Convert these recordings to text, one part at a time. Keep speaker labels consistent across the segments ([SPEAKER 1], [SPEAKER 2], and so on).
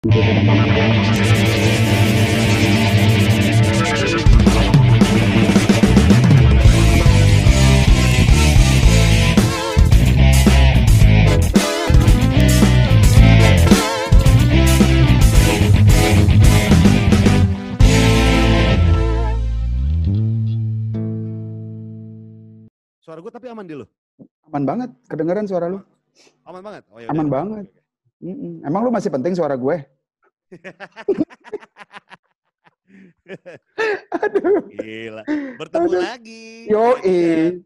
[SPEAKER 1] Suara gue tapi aman di lu?
[SPEAKER 2] Aman banget, kedengeran suara lu.
[SPEAKER 1] Aman banget? Oh, ya
[SPEAKER 2] Aman banget. Mm-mm. Emang lu masih penting suara gue? Aduh.
[SPEAKER 1] Gila. Bertemu
[SPEAKER 2] Aduh.
[SPEAKER 1] lagi.
[SPEAKER 2] Yo,
[SPEAKER 1] Iya.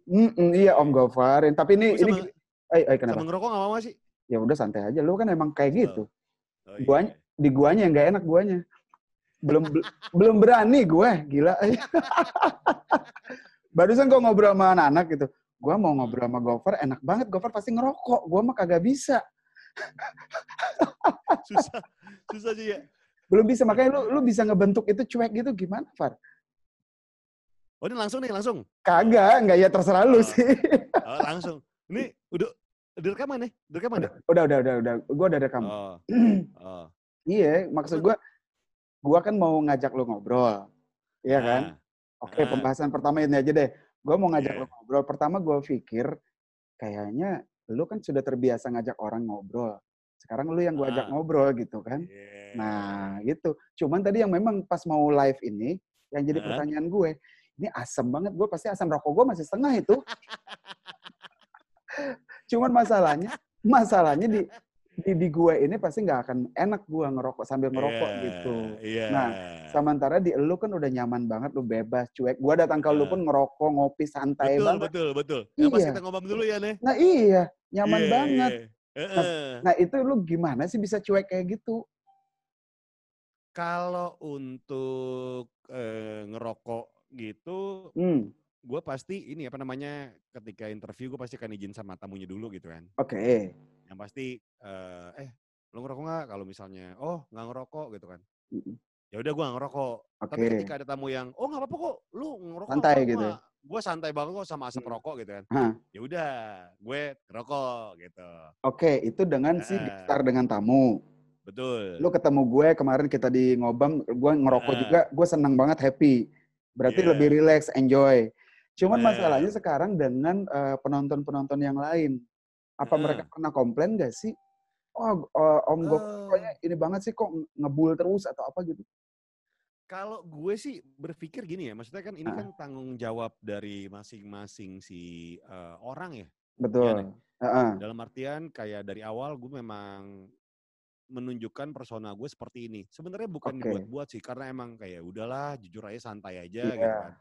[SPEAKER 2] iya Om Gofarin. Tapi ini, ini, eh, eh, kenapa?
[SPEAKER 1] sama ngerokok gak sih?
[SPEAKER 2] Ya udah santai aja. Lu kan emang kayak gitu.
[SPEAKER 1] Oh, iya.
[SPEAKER 2] Guanya, di guanya yang gak enak guanya. Belum bel- belum berani gue, gila. Barusan gue ngobrol sama anak-anak gitu. Gue mau ngobrol sama Gofar, enak banget. Gofar pasti ngerokok. Gue mah kagak bisa.
[SPEAKER 1] Susah. Susah sih ya.
[SPEAKER 2] Belum bisa. Makanya lu, lu bisa ngebentuk itu cuek gitu gimana, Far?
[SPEAKER 1] Oh ini langsung nih, langsung.
[SPEAKER 2] Kagak, nggak ya terserah lu
[SPEAKER 1] Oh.
[SPEAKER 2] sih.
[SPEAKER 1] Oh, langsung. Ini udah udah rekaman nih? Udah rekaman ya?
[SPEAKER 2] udah, udah, udah, udah. Gue udah rekam.
[SPEAKER 1] Oh. Oh.
[SPEAKER 2] Iya, maksud gue, gue kan mau ngajak lu ngobrol. Iya kan?
[SPEAKER 1] Nah,
[SPEAKER 2] Oke,
[SPEAKER 1] Ah.
[SPEAKER 2] pembahasan pertama ini aja deh. Gue mau ngajak
[SPEAKER 1] Iya.
[SPEAKER 2] lu ngobrol. Pertama gue pikir, kayaknya lu kan sudah terbiasa ngajak orang ngobrol. Sekarang lu yang gue ajak
[SPEAKER 1] Ah.
[SPEAKER 2] ngobrol gitu kan.
[SPEAKER 1] iya.
[SPEAKER 2] Nah, gitu. Cuman tadi yang memang pas mau live ini, yang jadi
[SPEAKER 1] Ah.
[SPEAKER 2] pertanyaan gue, ini asem banget. Gue pasti asam rokok gue masih setengah itu. Cuman masalahnya, masalahnya di di, di gue ini pasti nggak akan enak gue ngerokok sambil ngerokok
[SPEAKER 1] Iya,
[SPEAKER 2] gitu.
[SPEAKER 1] Iya.
[SPEAKER 2] Nah, Sementara di lu kan udah nyaman banget, lu bebas, cuek. Gua datang ke lu
[SPEAKER 1] Iya.
[SPEAKER 2] pun ngerokok, ngopi, santai
[SPEAKER 1] betul,
[SPEAKER 2] banget.
[SPEAKER 1] betul, betul. Yang pas
[SPEAKER 2] Iya.
[SPEAKER 1] kita ngomong dulu ya, Nih.
[SPEAKER 2] Nah iya, nyaman
[SPEAKER 1] Iya,
[SPEAKER 2] banget.
[SPEAKER 1] iya. Heeh.
[SPEAKER 2] Nah itu lu gimana sih bisa cuek kayak gitu?
[SPEAKER 1] Kalau untuk eh, ngerokok gitu,
[SPEAKER 2] Hmm,
[SPEAKER 1] gue pasti ini apa namanya ketika interview gue pasti akan izin sama tamunya dulu gitu kan.
[SPEAKER 2] oke.
[SPEAKER 1] Yang pasti eh, eh lo ngerokok nggak? Kalau misalnya oh nggak ngerokok gitu kan. Ya udah gue ngerokok. Tapi
[SPEAKER 2] Oke.
[SPEAKER 1] ketika ada tamu yang oh nggak apa-apa kok, lu ngerokok
[SPEAKER 2] Santai
[SPEAKER 1] nggak
[SPEAKER 2] gitu ya?
[SPEAKER 1] apa-apa." Gue santai banget kok sama asap rokok gitu kan. Ya udah, gue ngerokok gitu.
[SPEAKER 2] Oke, itu dengan si
[SPEAKER 1] Heeh.
[SPEAKER 2] gitar dengan tamu.
[SPEAKER 1] Betul.
[SPEAKER 2] Lu ketemu gue kemarin kita di ngobam, gue ngerokok
[SPEAKER 1] Heeh.
[SPEAKER 2] juga, gue senang banget, happy. Berarti
[SPEAKER 1] Iya.
[SPEAKER 2] lebih relax, enjoy. Cuman
[SPEAKER 1] Bener.
[SPEAKER 2] masalahnya sekarang dengan eh, penonton-penonton yang lain. Apa
[SPEAKER 1] Heeh.
[SPEAKER 2] mereka pernah komplain gak sih? Oh, eh, Om
[SPEAKER 1] Eh,
[SPEAKER 2] pokoknya ini banget sih kok ngebul terus atau apa gitu.
[SPEAKER 1] Kalau gue sih berpikir gini ya, maksudnya kan ini
[SPEAKER 2] Ah.
[SPEAKER 1] kan tanggung jawab dari masing-masing si eh, orang ya.
[SPEAKER 2] Betul. Heeh.
[SPEAKER 1] Dalam artian kayak dari awal gue memang menunjukkan persona gue seperti ini. Sebenarnya bukan
[SPEAKER 2] Oke.
[SPEAKER 1] dibuat-buat sih, karena emang kayak udahlah, jujur aja santai aja gitu
[SPEAKER 2] Iya.
[SPEAKER 1] kan.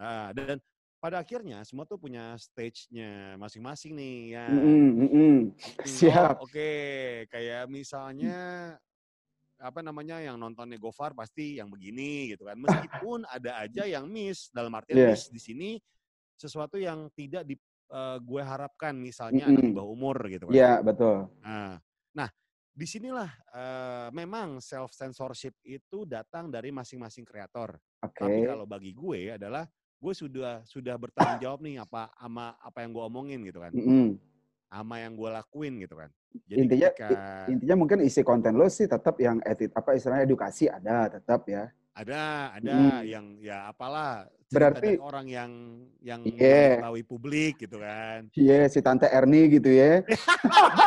[SPEAKER 1] Ah, dan pada akhirnya semua tuh punya stage-nya masing-masing nih ya.
[SPEAKER 2] Mm-mm.
[SPEAKER 1] Hmm,
[SPEAKER 2] Siap.
[SPEAKER 1] Oh, oke, kayak misalnya apa namanya yang nontonnya Gofar pasti yang begini gitu kan. Meskipun ada aja yang miss dalam artian
[SPEAKER 2] Iya.
[SPEAKER 1] miss di sini sesuatu yang tidak di eh, gue harapkan misalnya anak di bawah umur gitu kan.
[SPEAKER 2] Iya, betul.
[SPEAKER 1] Nah, nah di sinilah eh, memang self censorship itu datang dari masing-masing kreator. Tapi
[SPEAKER 2] Oke.
[SPEAKER 1] kalau bagi gue adalah gue sudah sudah bertanggung jawab nih apa ama apa yang gue omongin gitu kan,
[SPEAKER 2] Mm-mm.
[SPEAKER 1] ama yang gue lakuin gitu kan. Jadi
[SPEAKER 2] Intinya
[SPEAKER 1] ketika
[SPEAKER 2] intinya mungkin isi konten lo sih tetap yang edit apa istilahnya edukasi ada tetap ya.
[SPEAKER 1] ada ada
[SPEAKER 2] Mm.
[SPEAKER 1] yang ya apalah
[SPEAKER 2] Berarti-
[SPEAKER 1] orang yang yang
[SPEAKER 2] Iya.
[SPEAKER 1] mengetahui publik gitu kan.
[SPEAKER 2] Iya, si tante Erni gitu ya.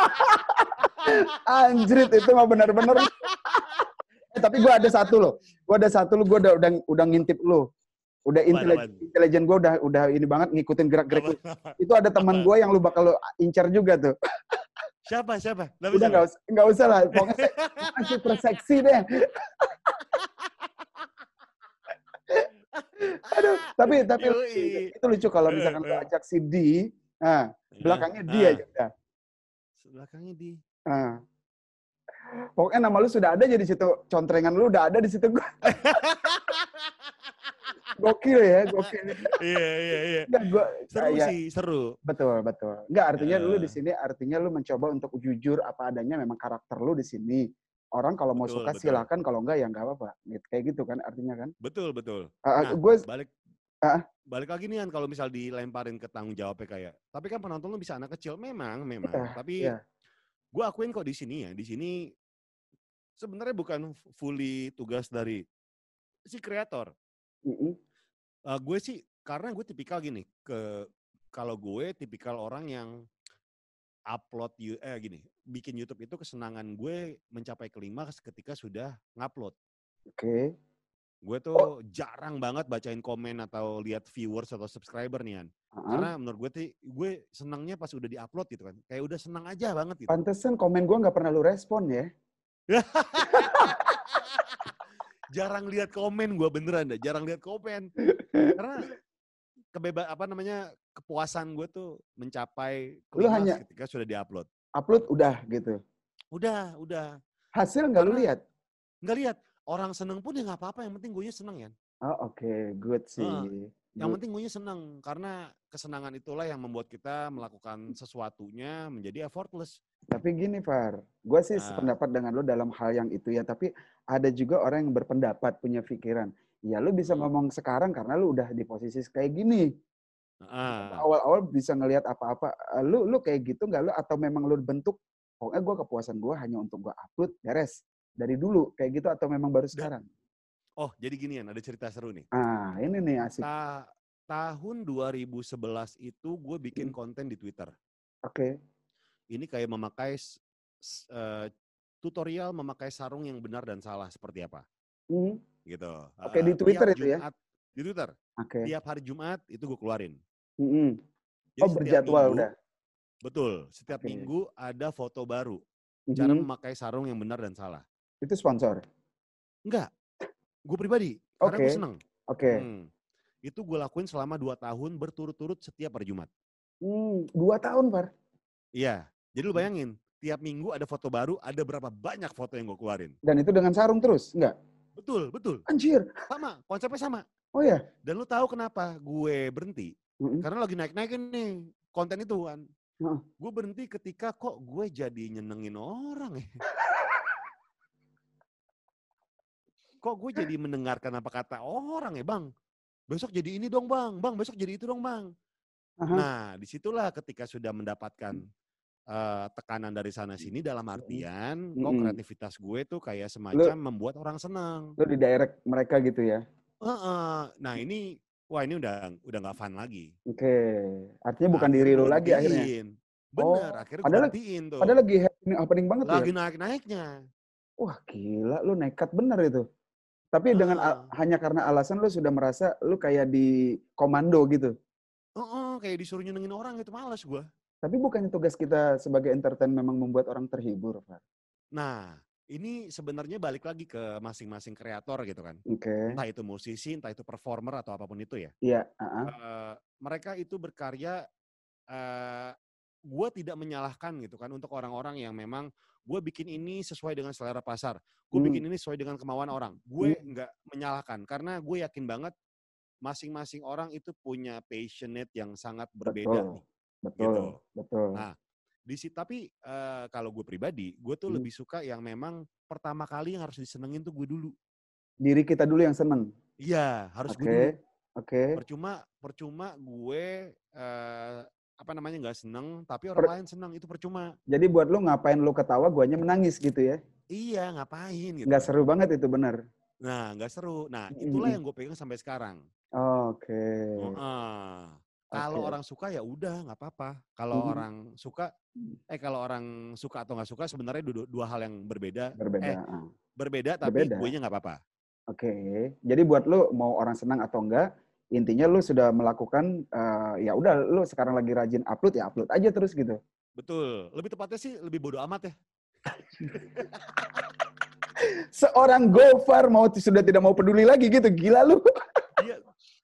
[SPEAKER 2] Anjrit itu mah benar-benar. eh, tapi gua ada satu loh. Gua ada satu lo, gua udah udah udah ngintip lo. Udah intelijen, gua udah udah ini banget ngikutin gerak-gerik Itu ada teman gua yang lu bakal lu incar juga tuh.
[SPEAKER 1] Siapa siapa? Nama
[SPEAKER 2] Udah nggak usah nggak usah lah. Pokoknya se- pokoknya super seksi deh. Aduh, tapi tapi
[SPEAKER 1] Yoi.
[SPEAKER 2] itu lucu kalau misalkan lu
[SPEAKER 1] Eh, eh.
[SPEAKER 2] ajak si D, nah, belakangnya dia
[SPEAKER 1] Ah,
[SPEAKER 2] aja udah.
[SPEAKER 1] Belakangnya di
[SPEAKER 2] Nah. Pokoknya nama lu sudah ada jadi situ contrengan lu udah ada di situ gua. gokil ya, gokil.
[SPEAKER 1] Iya iya iya.
[SPEAKER 2] Enggak gua
[SPEAKER 1] Seru
[SPEAKER 2] kayak-
[SPEAKER 1] sih, seru.
[SPEAKER 2] betul, betul. Enggak artinya lu di
[SPEAKER 1] Eh.
[SPEAKER 2] sini artinya lu mencoba untuk jujur apa adanya memang karakter lu di sini. Orang kalau mau
[SPEAKER 1] Betul,
[SPEAKER 2] suka
[SPEAKER 1] betul.
[SPEAKER 2] silakan, kalau enggak ya enggak apa-apa. Gitu, kayak gitu kan artinya kan.
[SPEAKER 1] Betul betul.
[SPEAKER 2] Ah,
[SPEAKER 1] Nah,
[SPEAKER 2] gue
[SPEAKER 1] balik
[SPEAKER 2] Ah.
[SPEAKER 1] balik lagi nih kan kalau misal dilemparin ke tanggung jawabnya kayak tapi kan penonton lu bisa anak kecil memang memang
[SPEAKER 2] Iya,
[SPEAKER 1] tapi
[SPEAKER 2] iya.
[SPEAKER 1] gue akuin kok di sini ya di sini sebenarnya bukan fully tugas dari si kreator. Eh, gue sih karena gue tipikal gini ke kalau gue tipikal orang yang upload you eh gini bikin YouTube itu kesenangan gue mencapai klimaks ketika sudah ngupload.
[SPEAKER 2] Oke.
[SPEAKER 1] Gue tuh
[SPEAKER 2] Oh.
[SPEAKER 1] jarang banget bacain komen atau lihat viewers atau subscriber nih kan.
[SPEAKER 2] Ah,
[SPEAKER 1] Karena menurut gue tuh gue senangnya pas udah diupload gitu kan. Kayak udah senang aja banget gitu.
[SPEAKER 2] Pantesan komen gue nggak pernah lu respon ya.
[SPEAKER 1] jarang lihat komen gue beneran dah, jarang lihat komen. Karena kebeba apa namanya kepuasan gue tuh mencapai
[SPEAKER 2] Lu hanya-
[SPEAKER 1] ketika sudah diupload.
[SPEAKER 2] Upload udah gitu.
[SPEAKER 1] Udah, udah.
[SPEAKER 2] Hasil nggak lu lihat?
[SPEAKER 1] Nggak lihat. Orang seneng pun ya nggak apa-apa. Yang penting gue seneng ya.
[SPEAKER 2] Oh oke, good sih.
[SPEAKER 1] Heeh. Yang penting gue seneng. Karena kesenangan itulah yang membuat kita melakukan sesuatunya menjadi effortless.
[SPEAKER 2] Tapi gini, Far, gue sih
[SPEAKER 1] Nah.
[SPEAKER 2] sependapat dengan lo dalam hal yang itu ya. Tapi ada juga orang yang berpendapat, punya pikiran. Ya lu bisa
[SPEAKER 1] Hmm.
[SPEAKER 2] ngomong sekarang karena lu udah di posisi kayak gini.
[SPEAKER 1] Heeh.
[SPEAKER 2] Awal-awal bisa ngelihat apa-apa. Eh, Lu lu kayak gitu nggak lu? Atau memang lu bentuk, pokoknya gue kepuasan gue hanya untuk gue upload, beres. Dari dulu kayak gitu atau memang baru sekarang?
[SPEAKER 1] Oh, jadi ginian, ada cerita seru nih.
[SPEAKER 2] Ah, ini nih asik.
[SPEAKER 1] Ta- tahun 2011 itu gue bikin
[SPEAKER 2] Hmm.
[SPEAKER 1] konten di Twitter.
[SPEAKER 2] Oke.
[SPEAKER 1] Ini kayak memakai eh, tutorial memakai sarung yang benar dan salah seperti apa,
[SPEAKER 2] Hmm,
[SPEAKER 1] gitu.
[SPEAKER 2] Oke,
[SPEAKER 1] Eh,
[SPEAKER 2] di Twitter itu ya?
[SPEAKER 1] Di Twitter.
[SPEAKER 2] Oke.
[SPEAKER 1] Tiap hari Jumat itu gue keluarin.
[SPEAKER 2] Mm-mm.
[SPEAKER 1] Jadi
[SPEAKER 2] Oh berjadwal
[SPEAKER 1] minggu-
[SPEAKER 2] udah.
[SPEAKER 1] Betul. Setiap
[SPEAKER 2] Oke.
[SPEAKER 1] minggu ada foto baru. Cara
[SPEAKER 2] Mhm.
[SPEAKER 1] memakai sarung yang benar dan salah.
[SPEAKER 2] Itu sponsor.
[SPEAKER 1] Enggak. Gue pribadi. Karena gue seneng.
[SPEAKER 2] Oke.
[SPEAKER 1] Hmm. Itu gue lakuin selama 2 tahun berturut-turut setiap hari Jumat.
[SPEAKER 2] Hmm, dua tahun, Par.
[SPEAKER 1] Iya. Jadi lu
[SPEAKER 2] Hmm.
[SPEAKER 1] bayangin. Tiap minggu ada foto baru, ada berapa banyak foto yang gue keluarin.
[SPEAKER 2] Dan itu dengan sarung terus? Enggak?
[SPEAKER 1] Betul, betul.
[SPEAKER 2] Anjir.
[SPEAKER 1] Sama, konsepnya sama.
[SPEAKER 2] Oh ya?
[SPEAKER 1] Dan lu tahu kenapa gue berhenti?
[SPEAKER 2] Mm-mm.
[SPEAKER 1] Karena lagi naik-naikin nih konten itu kan.
[SPEAKER 2] Heeh.
[SPEAKER 1] Gue berhenti ketika kok gue jadi nyenengin orang ya. kok gue jadi mendengarkan apa kata orang ya bang. Besok jadi ini dong bang, bang besok jadi itu dong bang.
[SPEAKER 2] Aha.
[SPEAKER 1] Nah di situlah ketika sudah mendapatkan eh, tekanan dari sana sini dalam artian kok
[SPEAKER 2] Mm-mm.
[SPEAKER 1] kreativitas gue tuh kayak semacam membuat orang senang.
[SPEAKER 2] Lu di direct mereka gitu ya?
[SPEAKER 1] Heeh. Nah ini, wah ini udah udah nggak fun lagi.
[SPEAKER 2] Oke. Artinya bukan
[SPEAKER 1] Akhirnya
[SPEAKER 2] diri lu
[SPEAKER 1] gua
[SPEAKER 2] lagi akhirnya?
[SPEAKER 1] Bener,
[SPEAKER 2] Oh,
[SPEAKER 1] akhirnya gue
[SPEAKER 2] padahal-
[SPEAKER 1] berhentiin tuh.
[SPEAKER 2] Padahal lagi happening, happening banget
[SPEAKER 1] lagi
[SPEAKER 2] ya?
[SPEAKER 1] naik-naiknya.
[SPEAKER 2] Wah gila, lu nekat bener itu. Tapi dengan
[SPEAKER 1] Ah.
[SPEAKER 2] hanya karena alasan lu sudah merasa lu kayak di komando gitu.
[SPEAKER 1] Heeh, kayak disuruh nyenengin orang itu males gue.
[SPEAKER 2] Tapi bukannya tugas kita sebagai entertain memang membuat orang terhibur, Pak?
[SPEAKER 1] Nah, ini sebenarnya balik lagi ke masing-masing kreator gitu kan.
[SPEAKER 2] Oke.
[SPEAKER 1] Entah itu musisi, entah itu performer atau apa pun itu ya.
[SPEAKER 2] Iya, ah,
[SPEAKER 1] Eh, mereka itu berkarya, eh gue tidak menyalahkan gitu kan untuk orang-orang yang memang gue bikin ini sesuai dengan selera pasar. Gue
[SPEAKER 2] Hmm.
[SPEAKER 1] bikin ini sesuai dengan kemauan orang. Gue nggak menyalahkan karena gue yakin banget masing-masing orang itu punya passionate yang sangat berbeda
[SPEAKER 2] betul,
[SPEAKER 1] nih.
[SPEAKER 2] betul,
[SPEAKER 1] gitu.
[SPEAKER 2] betul.
[SPEAKER 1] Nah, di situ tapi eh, kalau gue pribadi, gue tuh
[SPEAKER 2] Hmm.
[SPEAKER 1] lebih suka yang memang pertama kali yang harus disenengin tuh gue dulu.
[SPEAKER 2] Diri kita dulu yang seneng.
[SPEAKER 1] Iya, harus
[SPEAKER 2] Oke,
[SPEAKER 1] gue dulu.
[SPEAKER 2] oke.
[SPEAKER 1] Percuma, percuma gue eh, apa namanya nggak seneng, tapi orang
[SPEAKER 2] Per-
[SPEAKER 1] lain seneng itu percuma.
[SPEAKER 2] Jadi buat lu ngapain lu ketawa, guanya menangis gitu ya?
[SPEAKER 1] Iya, ngapain gitu.
[SPEAKER 2] Nggak
[SPEAKER 1] kan.
[SPEAKER 2] seru banget itu benar.
[SPEAKER 1] Nah, nggak seru. Nah, itulah
[SPEAKER 2] mm,
[SPEAKER 1] yang gue pegang sampai sekarang.
[SPEAKER 2] Oke.
[SPEAKER 1] Heeh. Kalau
[SPEAKER 2] Oke.
[SPEAKER 1] orang suka ya udah nggak apa-apa. Kalau
[SPEAKER 2] Mhm.
[SPEAKER 1] orang suka, eh kalau orang suka atau nggak suka sebenarnya dua, dua hal yang berbeda.
[SPEAKER 2] Berbeda.
[SPEAKER 1] Eh,
[SPEAKER 2] ah.
[SPEAKER 1] berbeda tapi
[SPEAKER 2] Berbeda.
[SPEAKER 1] gue nya nggak apa-apa.
[SPEAKER 2] Oke. Jadi buat lu mau orang senang atau enggak, intinya lu sudah melakukan eh, ya udah lu sekarang lagi rajin upload ya upload aja terus gitu.
[SPEAKER 1] Betul. Lebih tepatnya sih lebih bodoh amat ya.
[SPEAKER 2] Seorang Gofar mau sudah tidak mau peduli lagi gitu. Gila lu.
[SPEAKER 1] Iya.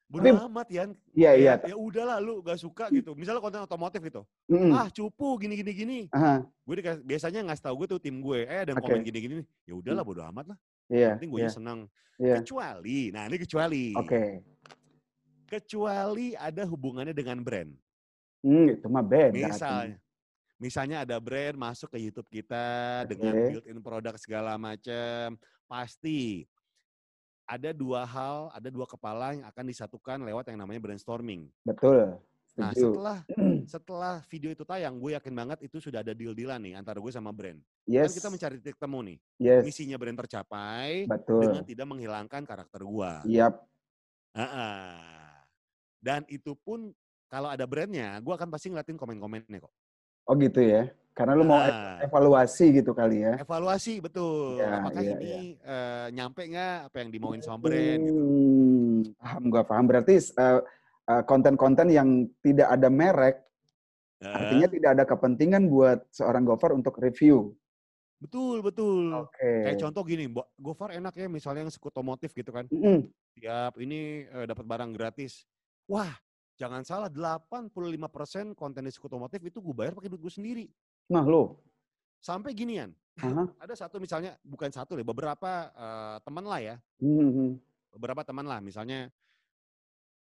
[SPEAKER 1] Bodoh amat Yan.
[SPEAKER 2] Iya, iya.
[SPEAKER 1] Ya, ya udahlah lu gak suka gitu. Misalnya konten otomotif gitu.
[SPEAKER 2] Mm-mm.
[SPEAKER 1] Ah cupu gini gini gini.
[SPEAKER 2] Aha,
[SPEAKER 1] Gue dikasih- biasanya ngasih tahu gue tuh tim gue. Eh ada yang
[SPEAKER 2] Oke.
[SPEAKER 1] komen gini gini. Ya udahlah bodoh amat lah.
[SPEAKER 2] Iya.
[SPEAKER 1] Yang penting gue
[SPEAKER 2] Iya.
[SPEAKER 1] seneng.
[SPEAKER 2] Iya.
[SPEAKER 1] Kecuali, nah ini kecuali.
[SPEAKER 2] Oke.
[SPEAKER 1] Kecuali ada hubungannya dengan brand.
[SPEAKER 2] Hmm, itu mah beda.
[SPEAKER 1] Misalnya, misalnya ada brand masuk ke YouTube kita dengan
[SPEAKER 2] Oke.
[SPEAKER 1] built-in produk segala macam, pasti ada dua hal, ada dua kepala yang akan disatukan lewat yang namanya brainstorming.
[SPEAKER 2] Betul.
[SPEAKER 1] Nah,
[SPEAKER 2] Setuju.
[SPEAKER 1] setelah setelah video itu tayang, gue yakin banget itu sudah ada deal-dealan nih antara gue sama brand.
[SPEAKER 2] Yes.
[SPEAKER 1] Kan kita mencari titik temu nih.
[SPEAKER 2] Yes.
[SPEAKER 1] Misinya brand tercapai
[SPEAKER 2] Betul.
[SPEAKER 1] dengan tidak menghilangkan karakter gua.
[SPEAKER 2] Yap.
[SPEAKER 1] Heeh. Dan itu pun kalau ada brandnya, gue akan pasti ngeliatin komen-komennya kok.
[SPEAKER 2] Oh gitu ya. Karena lu mau
[SPEAKER 1] Ah.
[SPEAKER 2] evaluasi gitu kali ya.
[SPEAKER 1] Evaluasi betul.
[SPEAKER 2] Iya,
[SPEAKER 1] Apakah
[SPEAKER 2] iya,
[SPEAKER 1] ini eh, nyampe nggak apa yang dimauin sama brand? Gitu.
[SPEAKER 2] Hmm, paham gua paham. Berarti eh, eh, konten-konten yang tidak ada merek, artinya
[SPEAKER 1] Eh,
[SPEAKER 2] tidak ada kepentingan buat seorang Gofar untuk review.
[SPEAKER 1] betul betul.
[SPEAKER 2] Oke.
[SPEAKER 1] Kayak contoh gini, Gofar enak ya misalnya yang sekut otomotif gitu kan.
[SPEAKER 2] Mm-mm.
[SPEAKER 1] Tiap ini eh, dapat barang gratis. Wah, jangan salah 85% konten di otomotif itu gue bayar pakai duit gue sendiri.
[SPEAKER 2] Nah lo,
[SPEAKER 1] Sampai ginian.
[SPEAKER 2] Aha.
[SPEAKER 1] Ada satu misalnya, bukan satu deh, beberapa eh, teman lah ya.
[SPEAKER 2] Hmm,
[SPEAKER 1] beberapa teman lah misalnya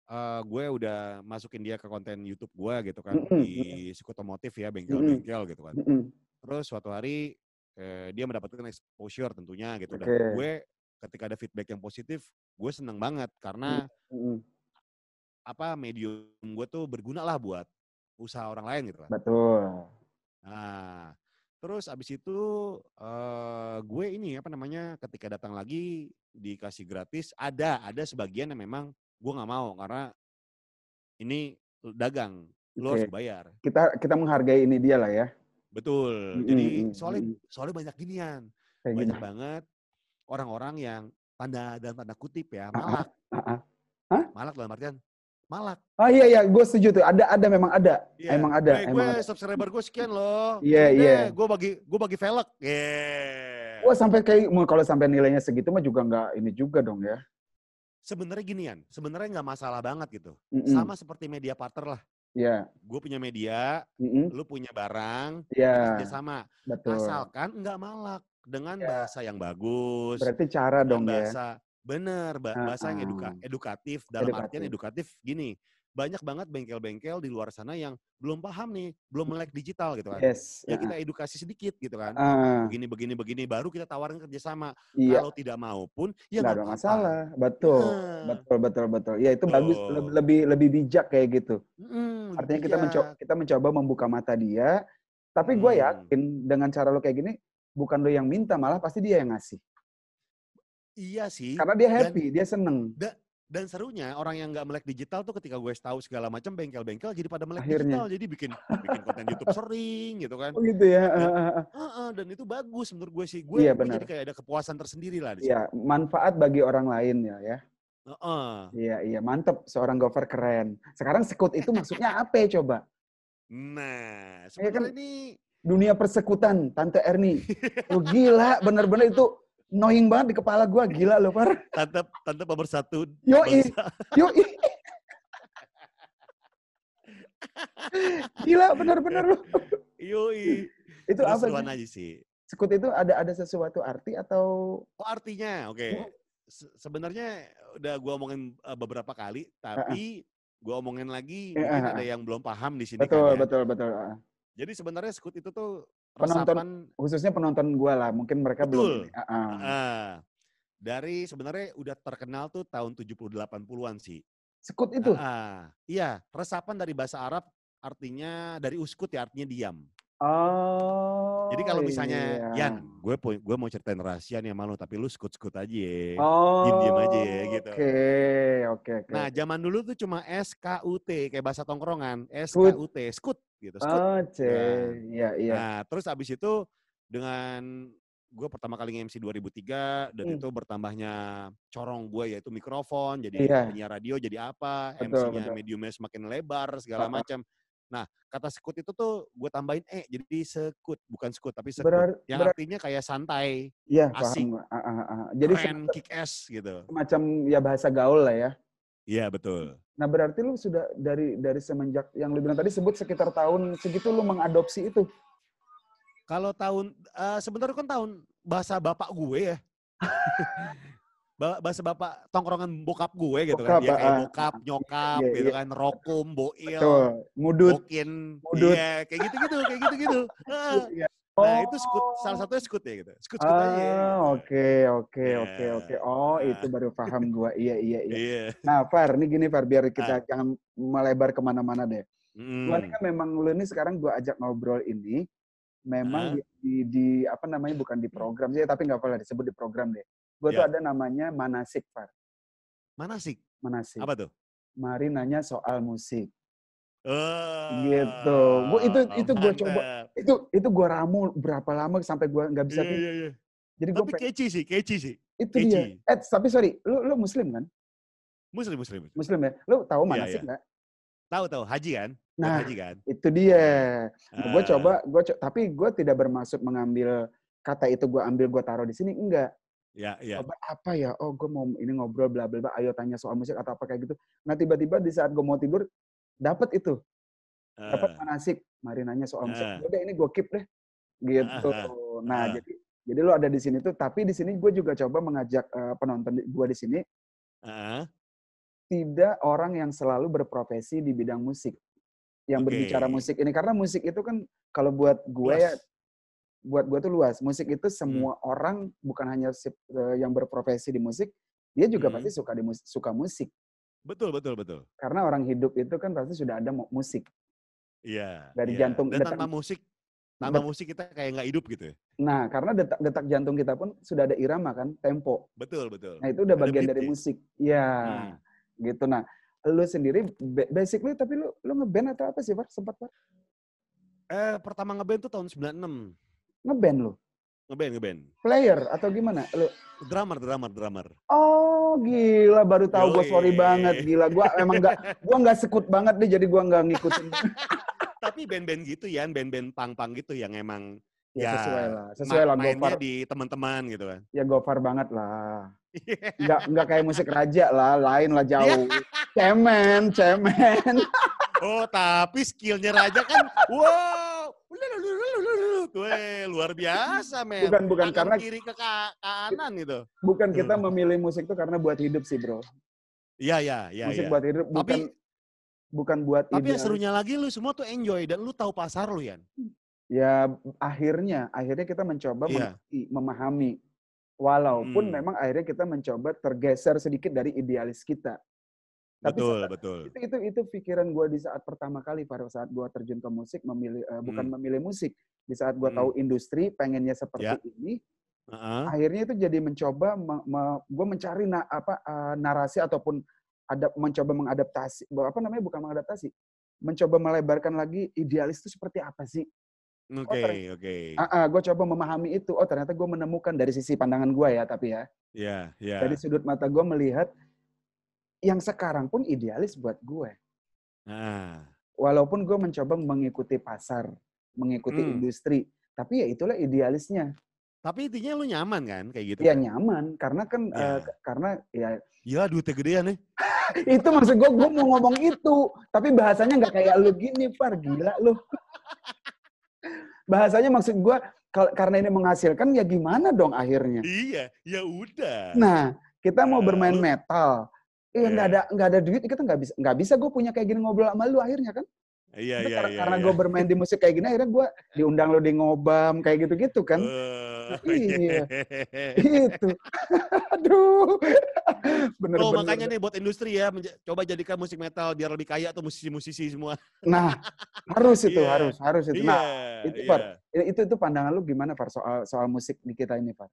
[SPEAKER 1] eh gue udah masukin dia ke konten YouTube gue gitu kan
[SPEAKER 2] Mm-mm,
[SPEAKER 1] di Suku Otomotif ya bengkel-bengkel gitu kan
[SPEAKER 2] mm-mm.
[SPEAKER 1] terus suatu hari eh, dia mendapatkan exposure tentunya gitu dan
[SPEAKER 2] Oke.
[SPEAKER 1] gue ketika ada feedback yang positif gue seneng banget karena
[SPEAKER 2] Mm-mm.
[SPEAKER 1] Apa medium gue tuh berguna lah buat usaha orang lain gitu kan
[SPEAKER 2] Betul.
[SPEAKER 1] nah terus abis itu eh gue ini apa namanya ketika datang lagi dikasih gratis ada ada sebagian yang memang gue nggak mau karena ini dagang lo harus bayar
[SPEAKER 2] Kita kita menghargai ini dia lah ya.
[SPEAKER 1] betul
[SPEAKER 2] Mm,
[SPEAKER 1] jadi
[SPEAKER 2] mm,
[SPEAKER 1] soalnya soalnya banyak ginian
[SPEAKER 2] Kayak
[SPEAKER 1] banyak
[SPEAKER 2] gini.
[SPEAKER 1] banget orang-orang yang tanda dan tanda kutip ya
[SPEAKER 2] Ah, ah,
[SPEAKER 1] malak
[SPEAKER 2] ah, ah.
[SPEAKER 1] malak dalam artian malak
[SPEAKER 2] Oh iya iya, gue setuju tuh. Ada ada memang ada.
[SPEAKER 1] Iya.
[SPEAKER 2] Emang ada,
[SPEAKER 1] Eh,
[SPEAKER 2] emang
[SPEAKER 1] gue
[SPEAKER 2] ada.
[SPEAKER 1] subscriber gue sekian loh
[SPEAKER 2] Iya,
[SPEAKER 1] Ini
[SPEAKER 2] iya.
[SPEAKER 1] deh, gue bagi gue bagi velg yeah.
[SPEAKER 2] Wah sampai kayak kalau sampai nilainya segitu mah juga nggak ini juga dong ya.
[SPEAKER 1] sebenarnya ginian sebenarnya nggak masalah banget gitu
[SPEAKER 2] Mm-mm.
[SPEAKER 1] sama seperti media partner lah
[SPEAKER 2] Iya.
[SPEAKER 1] gue punya media
[SPEAKER 2] Mm-mm.
[SPEAKER 1] lu punya barang
[SPEAKER 2] Iya.
[SPEAKER 1] kerja sama
[SPEAKER 2] Betul.
[SPEAKER 1] asalkan nggak malak dengan
[SPEAKER 2] Ya.
[SPEAKER 1] bahasa yang bagus
[SPEAKER 2] Berarti cara dong ya.
[SPEAKER 1] Bener ba- bahasa yang eduka- edukatif dalam artian
[SPEAKER 2] Edukatif.
[SPEAKER 1] edukatif gini banyak banget bengkel-bengkel di luar sana yang belum paham nih belum melek digital gitu kan
[SPEAKER 2] Yes.
[SPEAKER 1] ya kita edukasi sedikit gitu kan
[SPEAKER 2] ah,
[SPEAKER 1] begini begini begini baru kita tawarin kerjasama
[SPEAKER 2] iya.
[SPEAKER 1] kalau tidak mau pun ya
[SPEAKER 2] Nggak ada
[SPEAKER 1] apa-apa.
[SPEAKER 2] masalah. Betul.
[SPEAKER 1] Nah,
[SPEAKER 2] Betul betul betul. Ya itu bagus.
[SPEAKER 1] Tuh.
[SPEAKER 2] Leb- Lebih lebih bijak kayak gitu.
[SPEAKER 1] mm,
[SPEAKER 2] Artinya kita mencoba kita mencoba membuka mata dia. Tapi gue
[SPEAKER 1] Hmm.
[SPEAKER 2] yakin dengan cara lo kayak gini, bukan lo yang minta, malah pasti dia yang ngasih.
[SPEAKER 1] Iya sih
[SPEAKER 2] Karena dia
[SPEAKER 1] Dan-
[SPEAKER 2] happy, dia seneng.
[SPEAKER 1] dan serunya orang yang nggak melek digital tuh ketika gue tahu segala macam bengkel-bengkel jadi pada melek
[SPEAKER 2] Akhirnya.
[SPEAKER 1] digital jadi bikin bikin konten YouTube sering gitu kan
[SPEAKER 2] Oh gitu ya.
[SPEAKER 1] Dan-
[SPEAKER 2] ah.
[SPEAKER 1] Heeh, dan itu bagus menurut gue sih gue,
[SPEAKER 2] Iya,
[SPEAKER 1] gue
[SPEAKER 2] benar.
[SPEAKER 1] jadi kayak ada kepuasan tersendiri lah.
[SPEAKER 2] Iya, manfaat bagi orang lain ya ya.
[SPEAKER 1] Heeh.
[SPEAKER 2] Iya, iya, mantep. Seorang golfer keren. Sekarang sekut itu maksudnya apa ya coba?
[SPEAKER 1] nah
[SPEAKER 2] kan-
[SPEAKER 1] sebenarnya ini
[SPEAKER 2] Dunia persekutan, Tante Erni. Lu gila, bener-bener itu knowing banget di kepala gua. Gila lo, Far.
[SPEAKER 1] tante tante pemersatu
[SPEAKER 2] Yoi.
[SPEAKER 1] bangsa.
[SPEAKER 2] Yuk, ih. Gila, bener-bener lu.
[SPEAKER 1] Yoi.
[SPEAKER 2] Itu apa sih?
[SPEAKER 1] aja sih.
[SPEAKER 2] Sekut itu ada ada sesuatu arti atau
[SPEAKER 1] Oh artinya, oke.
[SPEAKER 2] Hmm.
[SPEAKER 1] Se- Sebenarnya udah gua omongin uh, beberapa kali, tapi gua omongin lagi
[SPEAKER 2] Eh,
[SPEAKER 1] mungkin
[SPEAKER 2] eh,
[SPEAKER 1] ada
[SPEAKER 2] eh.
[SPEAKER 1] yang belum paham di sini
[SPEAKER 2] betul,
[SPEAKER 1] kan ya.
[SPEAKER 2] betul, betul.
[SPEAKER 1] Jadi sebenarnya skut itu tuh
[SPEAKER 2] Penonton
[SPEAKER 1] resapan
[SPEAKER 2] Khususnya penonton gua lah, mungkin mereka
[SPEAKER 1] Betul.
[SPEAKER 2] belum. Ah, ah.
[SPEAKER 1] ah, dari sebenarnya udah terkenal tuh tahun 70 80-an sih.
[SPEAKER 2] Sekut itu.
[SPEAKER 1] Ah, iya, resapan dari bahasa Arab artinya dari uskut ya artinya diam.
[SPEAKER 2] Oh.
[SPEAKER 1] Jadi kalau misalnya
[SPEAKER 2] iya.
[SPEAKER 1] Yan, gue gue mau ceritain rahasia nih sama lu tapi lu skut-skut aja ya.
[SPEAKER 2] Oh.
[SPEAKER 1] diem-diem aja ya, gitu.
[SPEAKER 2] Oke, oke, oke.
[SPEAKER 1] Nah, zaman dulu tuh cuma SKUT kayak bahasa tongkrongan, SKUT, skut gitu, skut.
[SPEAKER 2] Oh, C. Iya, iya.
[SPEAKER 1] Nah, terus abis itu dengan gue pertama kali nge-MC 2003 dan
[SPEAKER 2] Hmm.
[SPEAKER 1] itu bertambahnya corong gue yaitu mikrofon, jadi
[SPEAKER 2] Iya.
[SPEAKER 1] penyiar radio jadi apa, MC-nya mediumnya semakin lebar segala macam. Nah, kata sekut itu tuh gue tambahin eh jadi sekut, bukan sekut tapi sekut.
[SPEAKER 2] Berar-
[SPEAKER 1] yang
[SPEAKER 2] berar-
[SPEAKER 1] artinya kayak santai,
[SPEAKER 2] Iya,
[SPEAKER 1] asik.
[SPEAKER 2] paham gua. Ah, ah, ah. Jadi
[SPEAKER 1] keren, kick ass gitu.
[SPEAKER 2] semacam ya bahasa gaul lah ya.
[SPEAKER 1] Iya, betul.
[SPEAKER 2] Nah, berarti lu sudah dari dari semenjak yang lu bilang tadi sebut sekitar tahun segitu lu mengadopsi itu.
[SPEAKER 1] Kalau tahun eh sebenarnya kan tahun bahasa bapak gue ya. Ba- bahasa bapak tongkrongan bokap gue gitu kan.
[SPEAKER 2] Bokap,
[SPEAKER 1] Dia kayak
[SPEAKER 2] ah.
[SPEAKER 1] bokap, nyokap
[SPEAKER 2] Iya,
[SPEAKER 1] gitu
[SPEAKER 2] iya.
[SPEAKER 1] kan, rokum, boil,
[SPEAKER 2] Betul. Mudut.
[SPEAKER 1] bokin,
[SPEAKER 2] Mudut.
[SPEAKER 1] iya kayak gitu-gitu, kayak gitu-gitu. Ah.
[SPEAKER 2] Iya.
[SPEAKER 1] Nah, itu skut, salah satunya skut ya gitu. Skut-skut aja.
[SPEAKER 2] Ah, oke, oke,
[SPEAKER 1] Iya.
[SPEAKER 2] oke, oke. Oh,
[SPEAKER 1] Nah.
[SPEAKER 2] itu baru paham gua. Iya, iya, iya.
[SPEAKER 1] Iya.
[SPEAKER 2] Nah, Far, ini gini Far, biar
[SPEAKER 1] Ah.
[SPEAKER 2] kita jangan melebar ke mana-mana deh. Gua ini kan memang lu ini sekarang gua ajak ngobrol ini, memang
[SPEAKER 1] Heeh.
[SPEAKER 2] di di di apa namanya, bukan di program sih, tapi nggak apa lah disebut di program deh. Gua tuh
[SPEAKER 1] Ya.
[SPEAKER 2] ada namanya Manasik, Far.
[SPEAKER 1] Manasik?
[SPEAKER 2] Manasik.
[SPEAKER 1] Apa tuh?
[SPEAKER 2] Mari nanya soal musik. Gitu.
[SPEAKER 1] Oh,
[SPEAKER 2] Gua itu itu gua coba itu itu gua ramu berapa lama sampai gua nggak bisa
[SPEAKER 1] Iya
[SPEAKER 2] tidur.
[SPEAKER 1] iya iya.
[SPEAKER 2] Jadi gua
[SPEAKER 1] Tapi catchy sih catchy sih.
[SPEAKER 2] itu dia.
[SPEAKER 1] Catchy.
[SPEAKER 2] Eh, tapi sorry, lu lu muslim kan?
[SPEAKER 1] Muslim muslim. muslim.
[SPEAKER 2] Ya? Lu tahu
[SPEAKER 1] Iya
[SPEAKER 2] manasik
[SPEAKER 1] iya.
[SPEAKER 2] nggak?
[SPEAKER 1] Tahu tahu, haji kan?
[SPEAKER 2] Nah,
[SPEAKER 1] haji kan?
[SPEAKER 2] itu dia.
[SPEAKER 1] Ah.
[SPEAKER 2] Gue coba, gue co tapi gue tidak bermaksud mengambil kata itu gue ambil gue taruh di sini enggak.
[SPEAKER 1] Ya ya.
[SPEAKER 2] Coba apa ya? Oh, gue mau ini ngobrol bla bla bla. Ayo tanya soal musik atau apa kayak gitu. Nah tiba-tiba di saat gue mau tidur dapat itu, dapat
[SPEAKER 1] Ah.
[SPEAKER 2] manasik. Mari nanya soal musik.
[SPEAKER 1] Ah.
[SPEAKER 2] Udah ini gue keep deh. Gitu.
[SPEAKER 1] Ah,
[SPEAKER 2] Nah
[SPEAKER 1] ah.
[SPEAKER 2] jadi jadi lu ada di sini tuh. Tapi di sini gue juga coba mengajak eh, penonton gue di sini
[SPEAKER 1] Heeh.
[SPEAKER 2] tidak orang yang selalu berprofesi di bidang musik yang
[SPEAKER 1] Oke.
[SPEAKER 2] berbicara musik ini karena musik itu kan kalau buat gue ya
[SPEAKER 1] Luas.
[SPEAKER 2] Buat gue tuh luas musik itu
[SPEAKER 1] Hmm.
[SPEAKER 2] semua orang bukan hanya eh, yang berprofesi di musik dia juga
[SPEAKER 1] Mhm.
[SPEAKER 2] pasti suka di mus- suka musik
[SPEAKER 1] Betul betul betul.
[SPEAKER 2] karena orang hidup itu kan pasti sudah ada mu- musik
[SPEAKER 1] Iya.
[SPEAKER 2] Dari
[SPEAKER 1] iya.
[SPEAKER 2] jantung,
[SPEAKER 1] Dan
[SPEAKER 2] detak-
[SPEAKER 1] tanpa musik tanpa musik kita kayak nggak hidup gitu ya.
[SPEAKER 2] nah karena detak detak jantung kita pun sudah ada irama kan tempo
[SPEAKER 1] Betul betul.
[SPEAKER 2] nah itu udah
[SPEAKER 1] Ada
[SPEAKER 2] bagian dari
[SPEAKER 1] beatnya.
[SPEAKER 2] musik ya
[SPEAKER 1] Hmm.
[SPEAKER 2] gitu nah lu sendiri ba- basically tapi lu lu ngeband atau apa sih Far? sempat Far?
[SPEAKER 1] Eh pertama ngeband tuh tahun 96.
[SPEAKER 2] Ngeband lu?
[SPEAKER 1] Ngeband ngeband.
[SPEAKER 2] player atau gimana? Lu
[SPEAKER 1] Drummer drummer drummer.
[SPEAKER 2] Oh gila baru tahu gue sorry banget. Gila gue emang nggak gue nggak sekut banget deh jadi gue nggak ngikutin.
[SPEAKER 1] Tapi band-band gitu ya, band-band pang-pang gitu yang emang
[SPEAKER 2] ya,
[SPEAKER 1] Ya,
[SPEAKER 2] sesuai lah sesuai lah Gofar.
[SPEAKER 1] di teman-teman gitu kan.
[SPEAKER 2] ya Gofar banget lah. Nggak nggak kayak musik raja lah lain lah jauh. Cemen cemen.
[SPEAKER 1] Oh, tapi skillnya Raja kan wow. Weh, luar biasa, men.
[SPEAKER 2] bukan bukan
[SPEAKER 1] Tangan
[SPEAKER 2] karena
[SPEAKER 1] kiri ke ka- kanan gitu.
[SPEAKER 2] bukan kita
[SPEAKER 1] Hmm.
[SPEAKER 2] memilih musik itu karena buat hidup sih bro
[SPEAKER 1] Iya, iya, iya,
[SPEAKER 2] musik
[SPEAKER 1] iya.
[SPEAKER 2] buat hidup bukan
[SPEAKER 1] Tapi-
[SPEAKER 2] bukan buat
[SPEAKER 1] Tapi yang serunya lagi lu semua tuh enjoy dan lu tahu pasar lu, Yan.
[SPEAKER 2] ya akhirnya akhirnya kita mencoba
[SPEAKER 1] Iya.
[SPEAKER 2] memahami walaupun
[SPEAKER 1] Hmm.
[SPEAKER 2] memang akhirnya kita mencoba tergeser sedikit dari idealis kita Tapi
[SPEAKER 1] Betul,
[SPEAKER 2] saat-
[SPEAKER 1] betul.
[SPEAKER 2] itu itu itu pikiran gue di saat pertama kali pada saat gue terjun ke musik memilih eh, bukan
[SPEAKER 1] Hmm.
[SPEAKER 2] memilih musik di saat gue
[SPEAKER 1] Hmm.
[SPEAKER 2] tahu industri pengennya seperti
[SPEAKER 1] Ya.
[SPEAKER 2] ini
[SPEAKER 1] Heeh.
[SPEAKER 2] akhirnya itu jadi mencoba gue mencari na, apa eh, narasi ataupun ada mencoba mengadaptasi apa namanya bukan mengadaptasi mencoba melebarkan lagi idealis itu seperti apa sih
[SPEAKER 1] Oke,
[SPEAKER 2] ternyata-
[SPEAKER 1] oke.
[SPEAKER 2] ah, gue coba memahami itu oh ternyata gue menemukan dari sisi pandangan gue ya tapi ya
[SPEAKER 1] Iya, iya.
[SPEAKER 2] dari sudut mata gue melihat yang sekarang pun idealis buat gue
[SPEAKER 1] Nah,
[SPEAKER 2] walaupun gue mencoba mengikuti pasar, mengikuti
[SPEAKER 1] Hmm.
[SPEAKER 2] industri, tapi ya itulah idealisnya.
[SPEAKER 1] tapi intinya lu nyaman kan kayak gitu?
[SPEAKER 2] Ya
[SPEAKER 1] kan?
[SPEAKER 2] nyaman, karena kan
[SPEAKER 1] Ya.
[SPEAKER 2] k- karena ya
[SPEAKER 1] Gila duitnya gedean nih.
[SPEAKER 2] itu maksud gue, gue mau ngomong itu, tapi bahasanya nggak kayak lu gini, par gila lu. bahasanya maksud gue karena ini menghasilkan ya gimana dong akhirnya?
[SPEAKER 1] Iya, ya udah.
[SPEAKER 2] Nah, kita mau bermain
[SPEAKER 1] lu-
[SPEAKER 2] metal, eh nggak
[SPEAKER 1] Iya.
[SPEAKER 2] ada nggak ada duit, kita nggak bisa nggak bisa gue punya kayak gini ngobrol sama lu akhirnya kan?
[SPEAKER 1] Iya,
[SPEAKER 2] Tapi
[SPEAKER 1] iya,
[SPEAKER 2] karena,
[SPEAKER 1] iya.
[SPEAKER 2] karena
[SPEAKER 1] iya.
[SPEAKER 2] gue bermain di musik kayak gini akhirnya gue diundang lo di ngobam kayak gitu-gitu kan
[SPEAKER 1] Eh,
[SPEAKER 2] Iya. gitu aduh bener
[SPEAKER 1] Oh
[SPEAKER 2] bener
[SPEAKER 1] makanya nih buat industri ya, coba jadikan musik metal biar lebih kaya tuh musisi-musisi semua.
[SPEAKER 2] nah harus itu
[SPEAKER 1] Iya.
[SPEAKER 2] harus harus itu
[SPEAKER 1] Iya,
[SPEAKER 2] nah itu,
[SPEAKER 1] iya.
[SPEAKER 2] Far. itu itu pandangan lu gimana Far soal soal musik di kita ini Far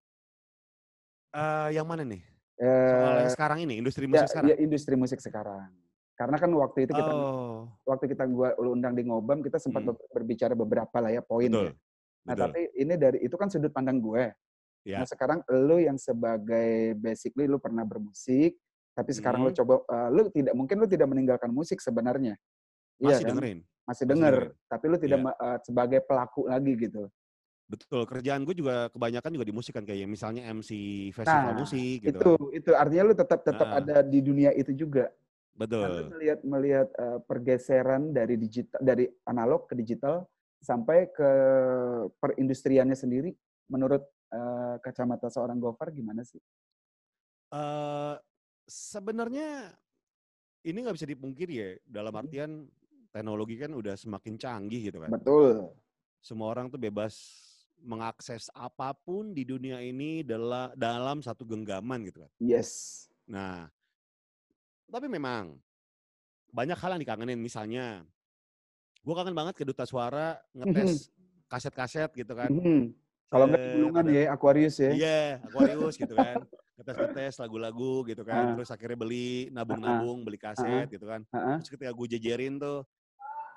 [SPEAKER 1] Eh, yang mana nih? Soal
[SPEAKER 2] eh
[SPEAKER 1] yang sekarang ini, industri
[SPEAKER 2] ya,
[SPEAKER 1] musik sekarang.
[SPEAKER 2] ya industri musik sekarang karena kan waktu itu kita
[SPEAKER 1] oh,
[SPEAKER 2] waktu kita gua undang di ngobam kita sempat
[SPEAKER 1] Hmm.
[SPEAKER 2] ber- berbicara beberapa lah ya poin
[SPEAKER 1] betul.
[SPEAKER 2] ya. Nah,
[SPEAKER 1] betul.
[SPEAKER 2] tapi ini dari itu kan sudut pandang gue.
[SPEAKER 1] Ya.
[SPEAKER 2] Nah, sekarang lu yang sebagai basically lu pernah bermusik, tapi sekarang lu
[SPEAKER 1] Hmm.
[SPEAKER 2] coba eh, lu tidak mungkin lu tidak meninggalkan musik sebenarnya.
[SPEAKER 1] Masih
[SPEAKER 2] kan?
[SPEAKER 1] dengerin.
[SPEAKER 2] Masih
[SPEAKER 1] masih
[SPEAKER 2] denger,
[SPEAKER 1] dengerin.
[SPEAKER 2] tapi lu tidak
[SPEAKER 1] Iya.
[SPEAKER 2] ma- eh, sebagai pelaku lagi gitu.
[SPEAKER 1] Betul, kerjaan gue juga kebanyakan juga di musik kan kayak misalnya MC festival
[SPEAKER 2] Nah,
[SPEAKER 1] musik gitu.
[SPEAKER 2] itu
[SPEAKER 1] kan.
[SPEAKER 2] itu artinya lu tetap tetap
[SPEAKER 1] Ah.
[SPEAKER 2] ada di dunia itu juga. Nah,
[SPEAKER 1] Betul.
[SPEAKER 2] melihat melihat eh, pergeseran dari digital dari analog ke digital sampai ke perindustriannya sendiri menurut eh, kacamata seorang Gofar gimana sih?
[SPEAKER 1] Eh sebenarnya ini nggak bisa dipungkiri ya dalam
[SPEAKER 2] Mhm.
[SPEAKER 1] artian teknologi kan udah semakin canggih gitu kan.
[SPEAKER 2] Betul.
[SPEAKER 1] Semua orang tuh bebas mengakses apa pun di dunia ini dalam dalam satu genggaman gitu kan.
[SPEAKER 2] Yes.
[SPEAKER 1] Nah, tapi memang banyak hal yang dikangenin misalnya gue kangen banget ke duta suara ngetes kaset-kaset gitu kan.
[SPEAKER 2] Mhm. Kalau nggak Bulungan
[SPEAKER 1] ada-
[SPEAKER 2] ya, Aquarius ya.
[SPEAKER 1] Iya, Aquarius gitu kan. Ngetes-ngetes lagu-lagu gitu kan. Terus akhirnya beli, nabung-nabung, beli kaset gitu kan. Terus ketika gue jejerin tuh,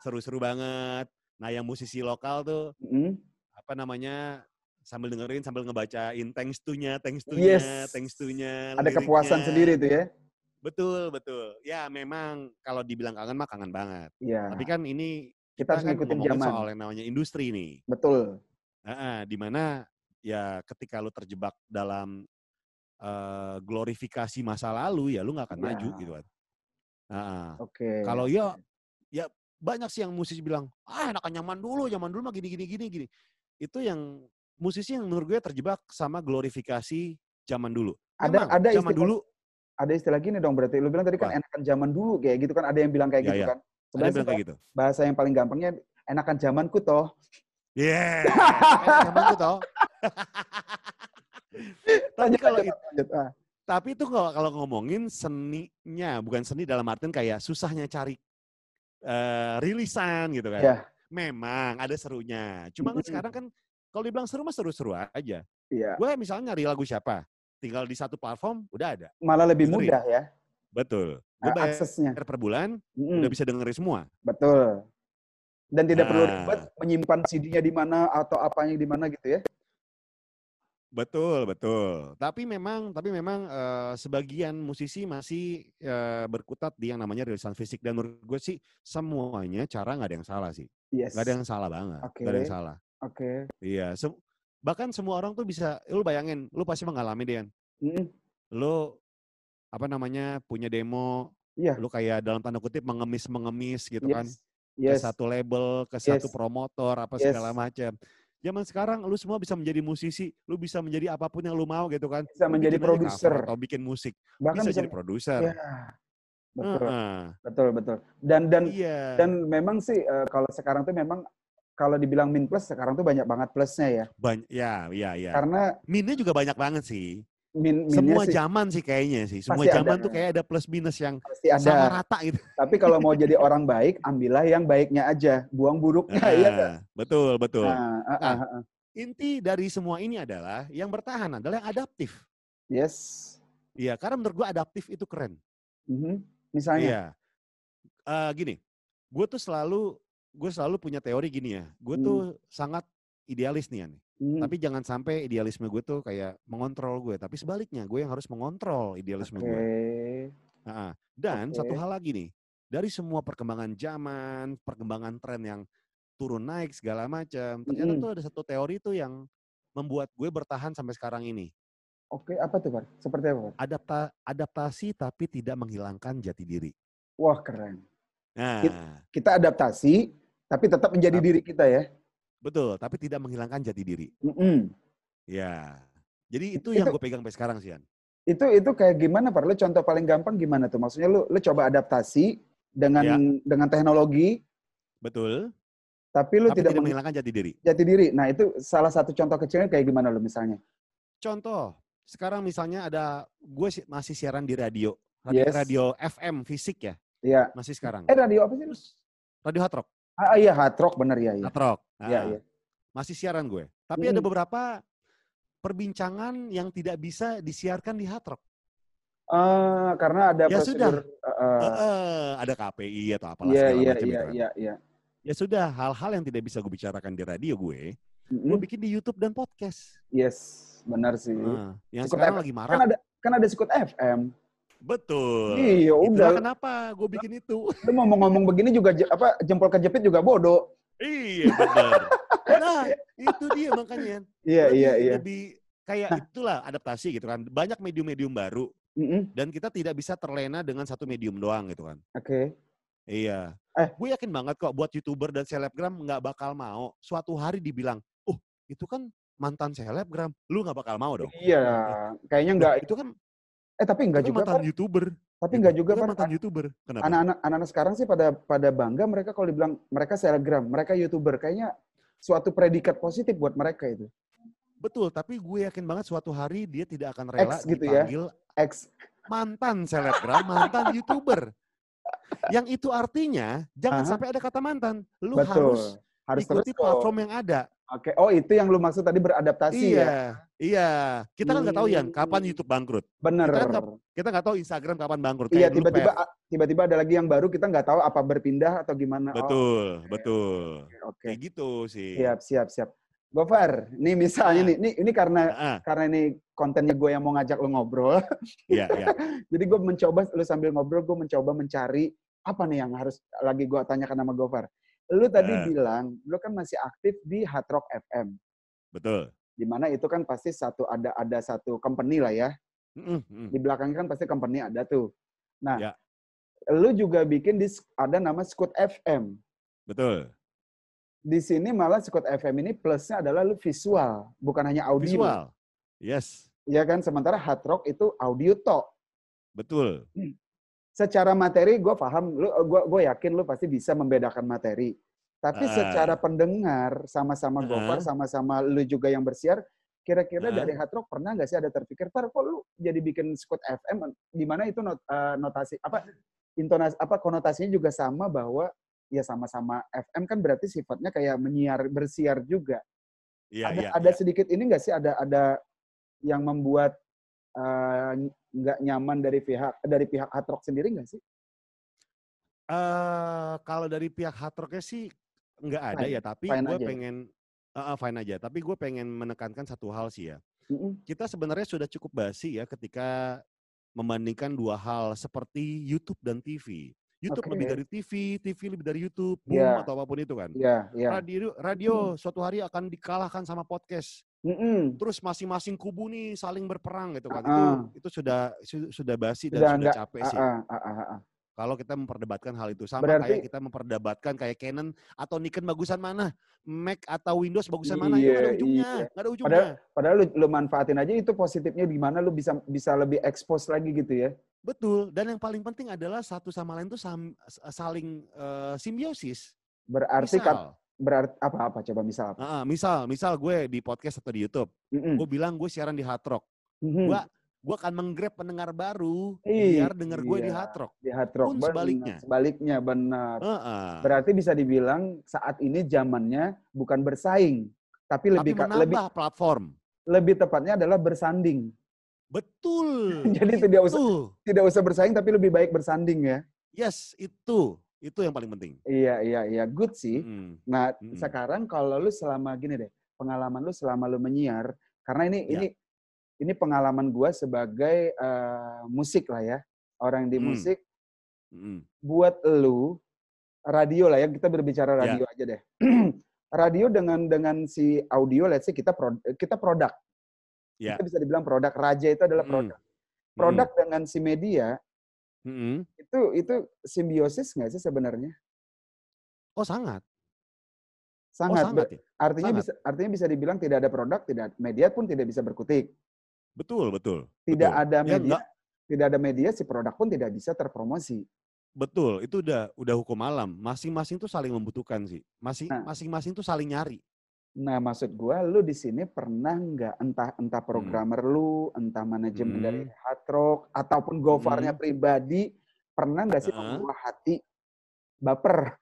[SPEAKER 1] seru-seru banget. Nah yang musisi lokal tuh,
[SPEAKER 2] Mhm.
[SPEAKER 1] Apa namanya, sambil dengerin, sambil ngebacain thanks to-nya, thanks to-nya,
[SPEAKER 2] Yes.
[SPEAKER 1] thanks to-nya,
[SPEAKER 2] Ada kepuasan
[SPEAKER 1] liriknya.
[SPEAKER 2] sendiri tuh ya.
[SPEAKER 1] Betul, betul. Ya memang kalau dibilang kangen mah kangen banget.
[SPEAKER 2] Iya.
[SPEAKER 1] Tapi kan ini
[SPEAKER 2] Kita
[SPEAKER 1] kita
[SPEAKER 2] harus
[SPEAKER 1] kan
[SPEAKER 2] ngikutin zaman.
[SPEAKER 1] soal yang namanya industri nih.
[SPEAKER 2] Betul.
[SPEAKER 1] Heeh, di mana ya ketika lu terjebak dalam eh, glorifikasi masa lalu ya lu nggak akan
[SPEAKER 2] Iya.
[SPEAKER 1] maju gitu kan. Heeh.
[SPEAKER 2] Oke.
[SPEAKER 1] Kalau ya ya banyak sih yang musisi bilang, ah enakan nyaman dulu, zaman dulu mah gini gini gini gini. Itu yang musisi yang menurut gue terjebak sama glorifikasi zaman dulu.
[SPEAKER 2] Ada-
[SPEAKER 1] Memang,
[SPEAKER 2] ada
[SPEAKER 1] zaman
[SPEAKER 2] istilah-
[SPEAKER 1] dulu
[SPEAKER 2] ada istilah gini dong berarti. Lu bilang tadi kan
[SPEAKER 1] Apa?
[SPEAKER 2] enakan zaman dulu kayak gitu kan. Ada yang bilang kayak
[SPEAKER 1] Iya,
[SPEAKER 2] gitu
[SPEAKER 1] iya.
[SPEAKER 2] kan.
[SPEAKER 1] ada yang
[SPEAKER 2] Sebenarnya
[SPEAKER 1] bilang kayak gitu.
[SPEAKER 2] bahasa yang paling gampangnya enakan zamanku toh.
[SPEAKER 1] Iya, enak zaman itu toh. Tapi kalau
[SPEAKER 2] lanjut. Ah,
[SPEAKER 1] Tapi itu kalau kalau ngomongin seninya, bukan seni dalam artian kayak susahnya cari eh, rilisan gitu kan.
[SPEAKER 2] Iya.
[SPEAKER 1] Memang ada serunya. Cuma kan sekarang kan kalau dibilang seru mah seru-seru aja.
[SPEAKER 2] Iya.
[SPEAKER 1] Gue misalnya nyari lagu siapa, tinggal di satu platform udah ada.
[SPEAKER 2] Malah lebih
[SPEAKER 1] Dengerin.
[SPEAKER 2] mudah ya
[SPEAKER 1] Betul. Gue bayar
[SPEAKER 2] aksesnya.
[SPEAKER 1] per bulan,
[SPEAKER 2] Mm-mm.
[SPEAKER 1] udah bisa dengerin semua.
[SPEAKER 2] Betul. Dan tidak perlu
[SPEAKER 1] Nah.
[SPEAKER 2] ribet menyimpan CD-nya di mana atau apanya di mana gitu ya.
[SPEAKER 1] Betul, betul. Tapi memang, tapi memang eh, sebagian musisi masih eh, berkutat di yang namanya rilisan fisik dan menurut gue sih semuanya cara nggak ada yang salah sih.
[SPEAKER 2] Yes.
[SPEAKER 1] Nggak ada yang salah banget. Nggak ada yang salah.
[SPEAKER 2] Oke.
[SPEAKER 1] Iya. sem- bahkan semua orang tuh bisa, lu bayangin, lu pasti mengalami Dian.
[SPEAKER 2] Mm-mm.
[SPEAKER 1] Lu apa namanya punya demo,
[SPEAKER 2] Iya.
[SPEAKER 1] lu kayak dalam tanda kutip mengemis-mengemis gitu kan,
[SPEAKER 2] Yes.
[SPEAKER 1] ke
[SPEAKER 2] Yes.
[SPEAKER 1] satu label, ke satu
[SPEAKER 2] Yes.
[SPEAKER 1] promotor, apa
[SPEAKER 2] Yes.
[SPEAKER 1] segala macam. Zaman sekarang lu semua bisa menjadi musisi, lu bisa menjadi apa pun yang lu mau gitu kan.
[SPEAKER 2] Bisa
[SPEAKER 1] Lu
[SPEAKER 2] menjadi produser.
[SPEAKER 1] atau bikin musik,
[SPEAKER 2] Bahkan
[SPEAKER 1] bisa,
[SPEAKER 2] bisa,
[SPEAKER 1] jadi produser.
[SPEAKER 2] ya. Betul.
[SPEAKER 1] Heeh.
[SPEAKER 2] Betul, betul. Dan dan
[SPEAKER 1] Iya.
[SPEAKER 2] dan memang sih eh, kalau sekarang tuh memang kalau dibilang min plus sekarang tuh banyak banget plusnya ya.
[SPEAKER 1] Banyak, ya, ya, ya.
[SPEAKER 2] Karena
[SPEAKER 1] Minnya juga banyak banget sih.
[SPEAKER 2] min minnya
[SPEAKER 1] Semua
[SPEAKER 2] sih
[SPEAKER 1] zaman sih kayaknya sih. Semua zaman
[SPEAKER 2] ada.
[SPEAKER 1] tuh kayak ada plus minus yang
[SPEAKER 2] pasti
[SPEAKER 1] sama
[SPEAKER 2] ada.
[SPEAKER 1] rata gitu.
[SPEAKER 2] Tapi kalau mau jadi orang baik, ambillah yang baiknya aja, buang buruknya ya kan.
[SPEAKER 1] Nah, betul, betul.
[SPEAKER 2] Nah, ah, ah.
[SPEAKER 1] Inti dari semua ini adalah yang bertahan adalah yang adaptif.
[SPEAKER 2] Yes.
[SPEAKER 1] Iya, karena menurut gua adaptif itu keren.
[SPEAKER 2] Mhm. Misalnya.
[SPEAKER 1] Iya. Eh, gini, gue tuh selalu gue selalu punya teori gini ya. Gue
[SPEAKER 2] Hmm.
[SPEAKER 1] tuh sangat idealis nih, Yan.
[SPEAKER 2] Mhm.
[SPEAKER 1] Tapi jangan sampai idealisme gue tuh kayak mengontrol gue. Tapi sebaliknya, gue yang harus mengontrol idealisme
[SPEAKER 2] Oke.
[SPEAKER 1] gue. Nah, dan satu
[SPEAKER 2] Oke.
[SPEAKER 1] hal lagi nih, dari semua perkembangan zaman, perkembangan tren yang turun naik segala macam, ternyata
[SPEAKER 2] Mm-mm.
[SPEAKER 1] tuh ada satu teori tuh yang membuat gue bertahan sampai sekarang ini.
[SPEAKER 2] Oke, apa tuh, Pak? Seperti apa, Pak?
[SPEAKER 1] Adapta, adaptasi tapi tidak menghilangkan jati diri.
[SPEAKER 2] Wah, keren.
[SPEAKER 1] Nah,
[SPEAKER 2] Kita adaptasi, tapi tetap menjadi
[SPEAKER 1] Tapi-
[SPEAKER 2] diri kita ya.
[SPEAKER 1] betul, tapi tidak menghilangkan jati diri.
[SPEAKER 2] Mm-mm.
[SPEAKER 1] Ya. Jadi itu,
[SPEAKER 2] Itu-
[SPEAKER 1] yang gue pegang sampai sekarang sih, Yan.
[SPEAKER 2] Itu itu kayak gimana, Pak? Lu contoh paling gampang gimana tuh? Maksudnya lu lu coba adaptasi dengan
[SPEAKER 1] Ya.
[SPEAKER 2] dengan teknologi,
[SPEAKER 1] Betul,
[SPEAKER 2] tapi lu
[SPEAKER 1] tapi
[SPEAKER 2] tidak,
[SPEAKER 1] tidak
[SPEAKER 2] meng-
[SPEAKER 1] menghilangkan jati diri.
[SPEAKER 2] jati diri. Nah, itu salah satu contoh kecilnya kayak gimana lu misalnya?
[SPEAKER 1] Contoh, sekarang misalnya ada gue si- masih siaran di radio, radio,
[SPEAKER 2] Yes.
[SPEAKER 1] radio FM fisik ya,
[SPEAKER 2] Iya.
[SPEAKER 1] masih sekarang.
[SPEAKER 2] Eh, radio apa sih?
[SPEAKER 1] Terus radio hard rock,
[SPEAKER 2] Ah, iya, hard rock bener ya, iya.
[SPEAKER 1] hard rock.
[SPEAKER 2] Iya,
[SPEAKER 1] Nah,
[SPEAKER 2] iya.
[SPEAKER 1] Masih siaran gue. Tapi ada
[SPEAKER 2] Mm-mm.
[SPEAKER 1] beberapa perbincangan yang tidak bisa disiarkan di hard rock.
[SPEAKER 2] Ah, karena ada
[SPEAKER 1] Ya
[SPEAKER 2] prosedur. eh, eh,
[SPEAKER 1] Eh, eh, ada KPI atau apalah
[SPEAKER 2] Iya,
[SPEAKER 1] segala
[SPEAKER 2] iya,
[SPEAKER 1] macam
[SPEAKER 2] iya,
[SPEAKER 1] gitu kan.
[SPEAKER 2] iya, iya.
[SPEAKER 1] Ya sudah, hal-hal yang tidak bisa gue bicarakan di radio gue, gue
[SPEAKER 2] Mm-mm.
[SPEAKER 1] bikin di YouTube dan podcast.
[SPEAKER 2] Yes, benar sih.
[SPEAKER 1] Nah, yang
[SPEAKER 2] Sikut
[SPEAKER 1] sekarang
[SPEAKER 2] FM.
[SPEAKER 1] lagi
[SPEAKER 2] Kan
[SPEAKER 1] marak.
[SPEAKER 2] ada kan ada Sikut FM.
[SPEAKER 1] Betul.
[SPEAKER 2] Iya,
[SPEAKER 1] Itulah
[SPEAKER 2] udah.
[SPEAKER 1] kenapa gue bikin itu.
[SPEAKER 2] Lu mau ngomong begini juga apa jempol kejepit juga bodoh.
[SPEAKER 1] iya benar. Nah, itu dia makanya.
[SPEAKER 2] Iya, iya, iya.
[SPEAKER 1] Lebih kayak itulah adaptasi gitu kan. Banyak medium-medium baru
[SPEAKER 2] Mm-mm.
[SPEAKER 1] dan kita tidak bisa terlena dengan satu medium doang gitu kan.
[SPEAKER 2] Oke.
[SPEAKER 1] Iya.
[SPEAKER 2] Eh.
[SPEAKER 1] Gue yakin banget kok buat youtuber dan selebgram nggak bakal mau suatu hari dibilang, itu kan mantan selebgram, lu nggak bakal mau dong.
[SPEAKER 2] Iya, kayaknya enggak.
[SPEAKER 1] Itu kan,
[SPEAKER 2] Eh tapi enggak
[SPEAKER 1] itu
[SPEAKER 2] juga,
[SPEAKER 1] mantan youtuber.
[SPEAKER 2] Tapi enggak juga,
[SPEAKER 1] kan mantan youtuber. Kenapa?
[SPEAKER 2] Anak-anak anak-anak sekarang sih pada pada bangga mereka kalau dibilang mereka selebgram, mereka YouTuber. Kayaknya suatu predikat positif buat mereka itu.
[SPEAKER 1] Betul, tapi gue yakin banget suatu hari dia tidak akan rela
[SPEAKER 2] X gitu ya.
[SPEAKER 1] dipanggil
[SPEAKER 2] X.
[SPEAKER 1] mantan selebgram, mantan youtuber. yang itu artinya jangan
[SPEAKER 2] Aha.
[SPEAKER 1] sampai ada kata mantan. Lu
[SPEAKER 2] Betul.
[SPEAKER 1] harus
[SPEAKER 2] Harus
[SPEAKER 1] ikuti
[SPEAKER 2] terus
[SPEAKER 1] platform yang ada.
[SPEAKER 2] Oke. Oh, itu yang lu maksud tadi beradaptasi ya?
[SPEAKER 1] Iya, iya. Kita kan nggak tahu Yan, kapan
[SPEAKER 2] Hmm.
[SPEAKER 1] YouTube bangkrut.
[SPEAKER 2] Bener.
[SPEAKER 1] Kita nggak- tahu Instagram kapan bangkrut.
[SPEAKER 2] Iya, tiba-tiba tiba-tiba ada lagi yang baru kita nggak tahu apa berpindah atau gimana. Oh,
[SPEAKER 1] Betul, betul.
[SPEAKER 2] Oke.
[SPEAKER 1] Kayak gitu sih.
[SPEAKER 2] Siap, siap, siap. Gofar, nih misalnya
[SPEAKER 1] Ah.
[SPEAKER 2] nih, nih ini karena karena ini kontennya gue yang mau ngajak lu ngobrol.
[SPEAKER 1] Iya, iya.
[SPEAKER 2] Jadi gue mencoba, lu sambil ngobrol, gue mencoba mencari apa nih yang harus lagi gue tanyakan sama Gofar. Lu tadi
[SPEAKER 1] Eh.
[SPEAKER 2] bilang, lu kan masih aktif di Hard Rock FM.
[SPEAKER 1] Betul.
[SPEAKER 2] Di mana itu kan pasti satu ada ada satu company lah ya.
[SPEAKER 1] Mm, mm.
[SPEAKER 2] Di belakangnya kan pasti company ada tuh. Nah,
[SPEAKER 1] Ya.
[SPEAKER 2] lu juga bikin di ada nama Scoot FM.
[SPEAKER 1] Betul.
[SPEAKER 2] Di sini malah Scoot FM ini plusnya adalah lu visual, bukan hanya audio.
[SPEAKER 1] Visual. Yes,
[SPEAKER 2] Ya kan, sementara Hard Rock itu audio tok.
[SPEAKER 1] betul.
[SPEAKER 2] Secara materi gue paham lu gue gue yakin lu pasti bisa membedakan materi tapi
[SPEAKER 1] Ah.
[SPEAKER 2] secara pendengar sama-sama
[SPEAKER 1] Ah.
[SPEAKER 2] Gofar sama-sama lu juga yang bersiar kira-kira
[SPEAKER 1] Ah.
[SPEAKER 2] dari hard rock pernah nggak sih ada terpikir Far kok lu jadi bikin squad FM di mana itu not- eh, notasi apa intonasi apa konotasinya juga sama bahwa ya sama-sama FM kan berarti sifatnya kayak menyiar bersiar juga
[SPEAKER 1] Iya,
[SPEAKER 2] ada
[SPEAKER 1] iya.
[SPEAKER 2] ada
[SPEAKER 1] iya.
[SPEAKER 2] sedikit ini nggak sih ada ada yang membuat eh, nggak nyaman dari pihak dari pihak hard rock sendiri nggak sih
[SPEAKER 1] Eh, kalau dari pihak hard rocknya sih nggak ada
[SPEAKER 2] Fine,
[SPEAKER 1] ya, tapi gue
[SPEAKER 2] ya?
[SPEAKER 1] pengen eh, fine aja. Tapi gue pengen menekankan satu hal sih ya.
[SPEAKER 2] Mm-mm.
[SPEAKER 1] Kita sebenarnya sudah cukup basi ya ketika membandingkan dua hal seperti YouTube dan TV. YouTube lebih
[SPEAKER 2] Oke.
[SPEAKER 1] dari TV, TV lebih dari YouTube, boom
[SPEAKER 2] Iya.
[SPEAKER 1] atau apa pun itu kan.
[SPEAKER 2] Iya, iya.
[SPEAKER 1] Radio, radio suatu hari akan dikalahkan sama podcast.
[SPEAKER 2] Mm-mm.
[SPEAKER 1] Terus masing-masing kubu nih saling berperang gitu kan.
[SPEAKER 2] Ah.
[SPEAKER 1] Itu itu sudah su- sudah basi dan
[SPEAKER 2] Sudah
[SPEAKER 1] sudah capek sih.
[SPEAKER 2] ah, ah.
[SPEAKER 1] Kalau kita memperdebatkan hal itu sama
[SPEAKER 2] Berarti-
[SPEAKER 1] kayak kita memperdebatkan kayak Canon atau Nikon bagusan mana, Mac atau Windows bagusan mana, itu nggak ada
[SPEAKER 2] Iya,
[SPEAKER 1] ujungnya,
[SPEAKER 2] iya.
[SPEAKER 1] ada ujungnya.
[SPEAKER 2] Padahal lu, lu manfaatin aja itu positifnya di mana lu bisa bisa lebih expose lagi gitu ya.
[SPEAKER 1] Betul. Dan yang paling penting adalah satu sama lain tuh sam- saling eh, simbiosis.
[SPEAKER 2] Berarti kat,
[SPEAKER 1] Misal,
[SPEAKER 2] berarti apa apa coba misal apa?
[SPEAKER 1] ah, misal, misal gue di podcast atau di YouTube,
[SPEAKER 2] Mm-mm.
[SPEAKER 1] gue bilang gue siaran di Hard Rock,
[SPEAKER 2] Mhm.
[SPEAKER 1] gue gue akan menggrab pendengar baru
[SPEAKER 2] Ih,
[SPEAKER 1] biar denger gue di
[SPEAKER 2] iya.
[SPEAKER 1] Hard Rock.
[SPEAKER 2] di hard rock
[SPEAKER 1] pun
[SPEAKER 2] benar.
[SPEAKER 1] sebaliknya.
[SPEAKER 2] Sebaliknya benar.
[SPEAKER 1] Heeh.
[SPEAKER 2] Berarti bisa dibilang saat ini zamannya bukan bersaing, tapi
[SPEAKER 1] Tapi
[SPEAKER 2] lebih
[SPEAKER 1] menambah
[SPEAKER 2] lebih
[SPEAKER 1] platform.
[SPEAKER 2] lebih tepatnya adalah bersanding.
[SPEAKER 1] Betul.
[SPEAKER 2] Jadi tidak usah
[SPEAKER 1] Itu.
[SPEAKER 2] tidak usah bersaing tapi lebih baik bersanding ya.
[SPEAKER 1] Yes, itu. Itu yang paling penting.
[SPEAKER 2] Iya iya iya good sih.
[SPEAKER 1] Mm.
[SPEAKER 2] Nah,
[SPEAKER 1] Mm-mm.
[SPEAKER 2] sekarang kalau lu selama gini deh, pengalaman lu selama lu menyiar, karena ini
[SPEAKER 1] Ya.
[SPEAKER 2] ini ini pengalaman gua sebagai eh, musik lah ya, orang di
[SPEAKER 1] Hmm.
[SPEAKER 2] musik.
[SPEAKER 1] Mm.
[SPEAKER 2] Buat lu radio lah ya, kita berbicara
[SPEAKER 1] Ya.
[SPEAKER 2] radio aja deh. radio dengan dengan si audio, let's say kita pro- kita produk,
[SPEAKER 1] Ya.
[SPEAKER 2] kita bisa dibilang produk. Raja itu adalah
[SPEAKER 1] Mm.
[SPEAKER 2] produk. Produk dengan si media
[SPEAKER 1] Mm-mm.
[SPEAKER 2] itu itu simbiosis nggak sih sebenarnya?
[SPEAKER 1] Oh sangat.
[SPEAKER 2] Sangat.
[SPEAKER 1] oh sangat ya.
[SPEAKER 2] artinya
[SPEAKER 1] sangat.
[SPEAKER 2] bisa artinya bisa dibilang tidak ada produk, tidak media pun tidak bisa berkutik.
[SPEAKER 1] Betul, betul.
[SPEAKER 2] tidak
[SPEAKER 1] betul.
[SPEAKER 2] ada
[SPEAKER 1] Ya,
[SPEAKER 2] media,
[SPEAKER 1] enggak.
[SPEAKER 2] tidak ada media si produk pun tidak bisa terpromosi.
[SPEAKER 1] Betul, itu udah udah hukum alam. Masing-masing tuh saling membutuhkan sih. Masing
[SPEAKER 2] Nah.
[SPEAKER 1] masing-masing tuh saling nyari.
[SPEAKER 2] Nah, maksud gua lu di sini pernah nggak entah entah programmer lu, entah manajemen
[SPEAKER 1] Hmm.
[SPEAKER 2] dari hard rock ataupun gofarnya
[SPEAKER 1] Hmm.
[SPEAKER 2] pribadi, pernah nggak sih
[SPEAKER 1] Heeh.
[SPEAKER 2] membuat hati baper?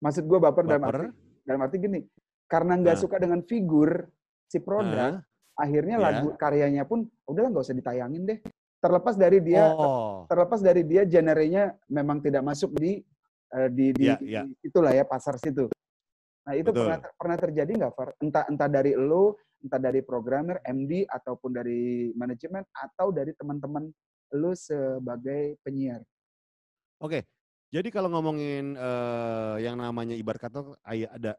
[SPEAKER 2] Maksud gua baper, dalam
[SPEAKER 1] Baper.
[SPEAKER 2] arti dalam arti gini, karena nggak
[SPEAKER 1] Nah.
[SPEAKER 2] suka dengan figur si produk,
[SPEAKER 1] Heeh.
[SPEAKER 2] akhirnya
[SPEAKER 1] Ya.
[SPEAKER 2] lagu karyanya pun udahlah nggak usah ditayangin deh. Terlepas dari dia
[SPEAKER 1] oh,
[SPEAKER 2] terlepas dari dia generenya memang tidak masuk di eh, di di, di-
[SPEAKER 1] iya.
[SPEAKER 2] di itulah ya pasar situ. Nah itu
[SPEAKER 1] Betul.
[SPEAKER 2] pernah pernah terjadi nggak, Far? Entah entah dari lo, entah dari programmer, MD ataupun dari manajemen atau dari teman-teman lo sebagai penyiar.
[SPEAKER 1] Oke. Jadi kalau ngomongin eh, yang namanya ibarat kata ada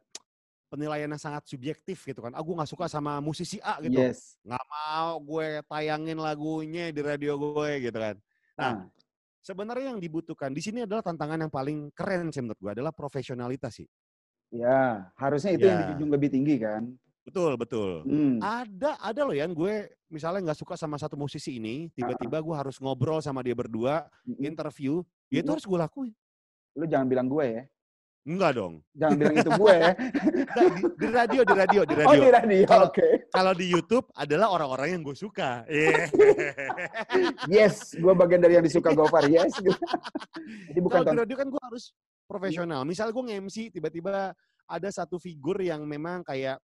[SPEAKER 1] penilaian yang sangat subjektif gitu kan. Aku nggak suka sama musisi A gitu.
[SPEAKER 2] Yes.
[SPEAKER 1] Nggak mau gue tayangin lagunya di radio gue gitu kan. Nah,
[SPEAKER 2] Nah,
[SPEAKER 1] sebenarnya yang dibutuhkan di sini adalah tantangan yang paling keren sih menurut gue adalah profesionalitas sih.
[SPEAKER 2] Ya harusnya itu yang
[SPEAKER 1] Ya.
[SPEAKER 2] dijunjung lebih tinggi kan.
[SPEAKER 1] Betul, betul.
[SPEAKER 2] Hmm.
[SPEAKER 1] Ada, ada loh Yan, gue misalnya nggak suka sama satu musisi ini, tiba-tiba gue harus ngobrol sama dia berdua, interview, ya itu harus gue lakuin.
[SPEAKER 2] Lu jangan bilang gue ya.
[SPEAKER 1] Enggak dong.
[SPEAKER 2] Jangan bilang itu gue ya.
[SPEAKER 1] Di, di radio, di radio, di
[SPEAKER 2] Oh
[SPEAKER 1] radio.
[SPEAKER 2] di radio,
[SPEAKER 1] Kalau-
[SPEAKER 2] oke.
[SPEAKER 1] Kalau di YouTube adalah orang-orang yang gue suka. Iya.
[SPEAKER 2] Yes, gue bagian dari yang disuka Gofar. Yes. Jadi bukan
[SPEAKER 1] Kalau di radio kan gue harus profesional. Misal gue nge-MC, tiba-tiba ada satu figur yang memang kayak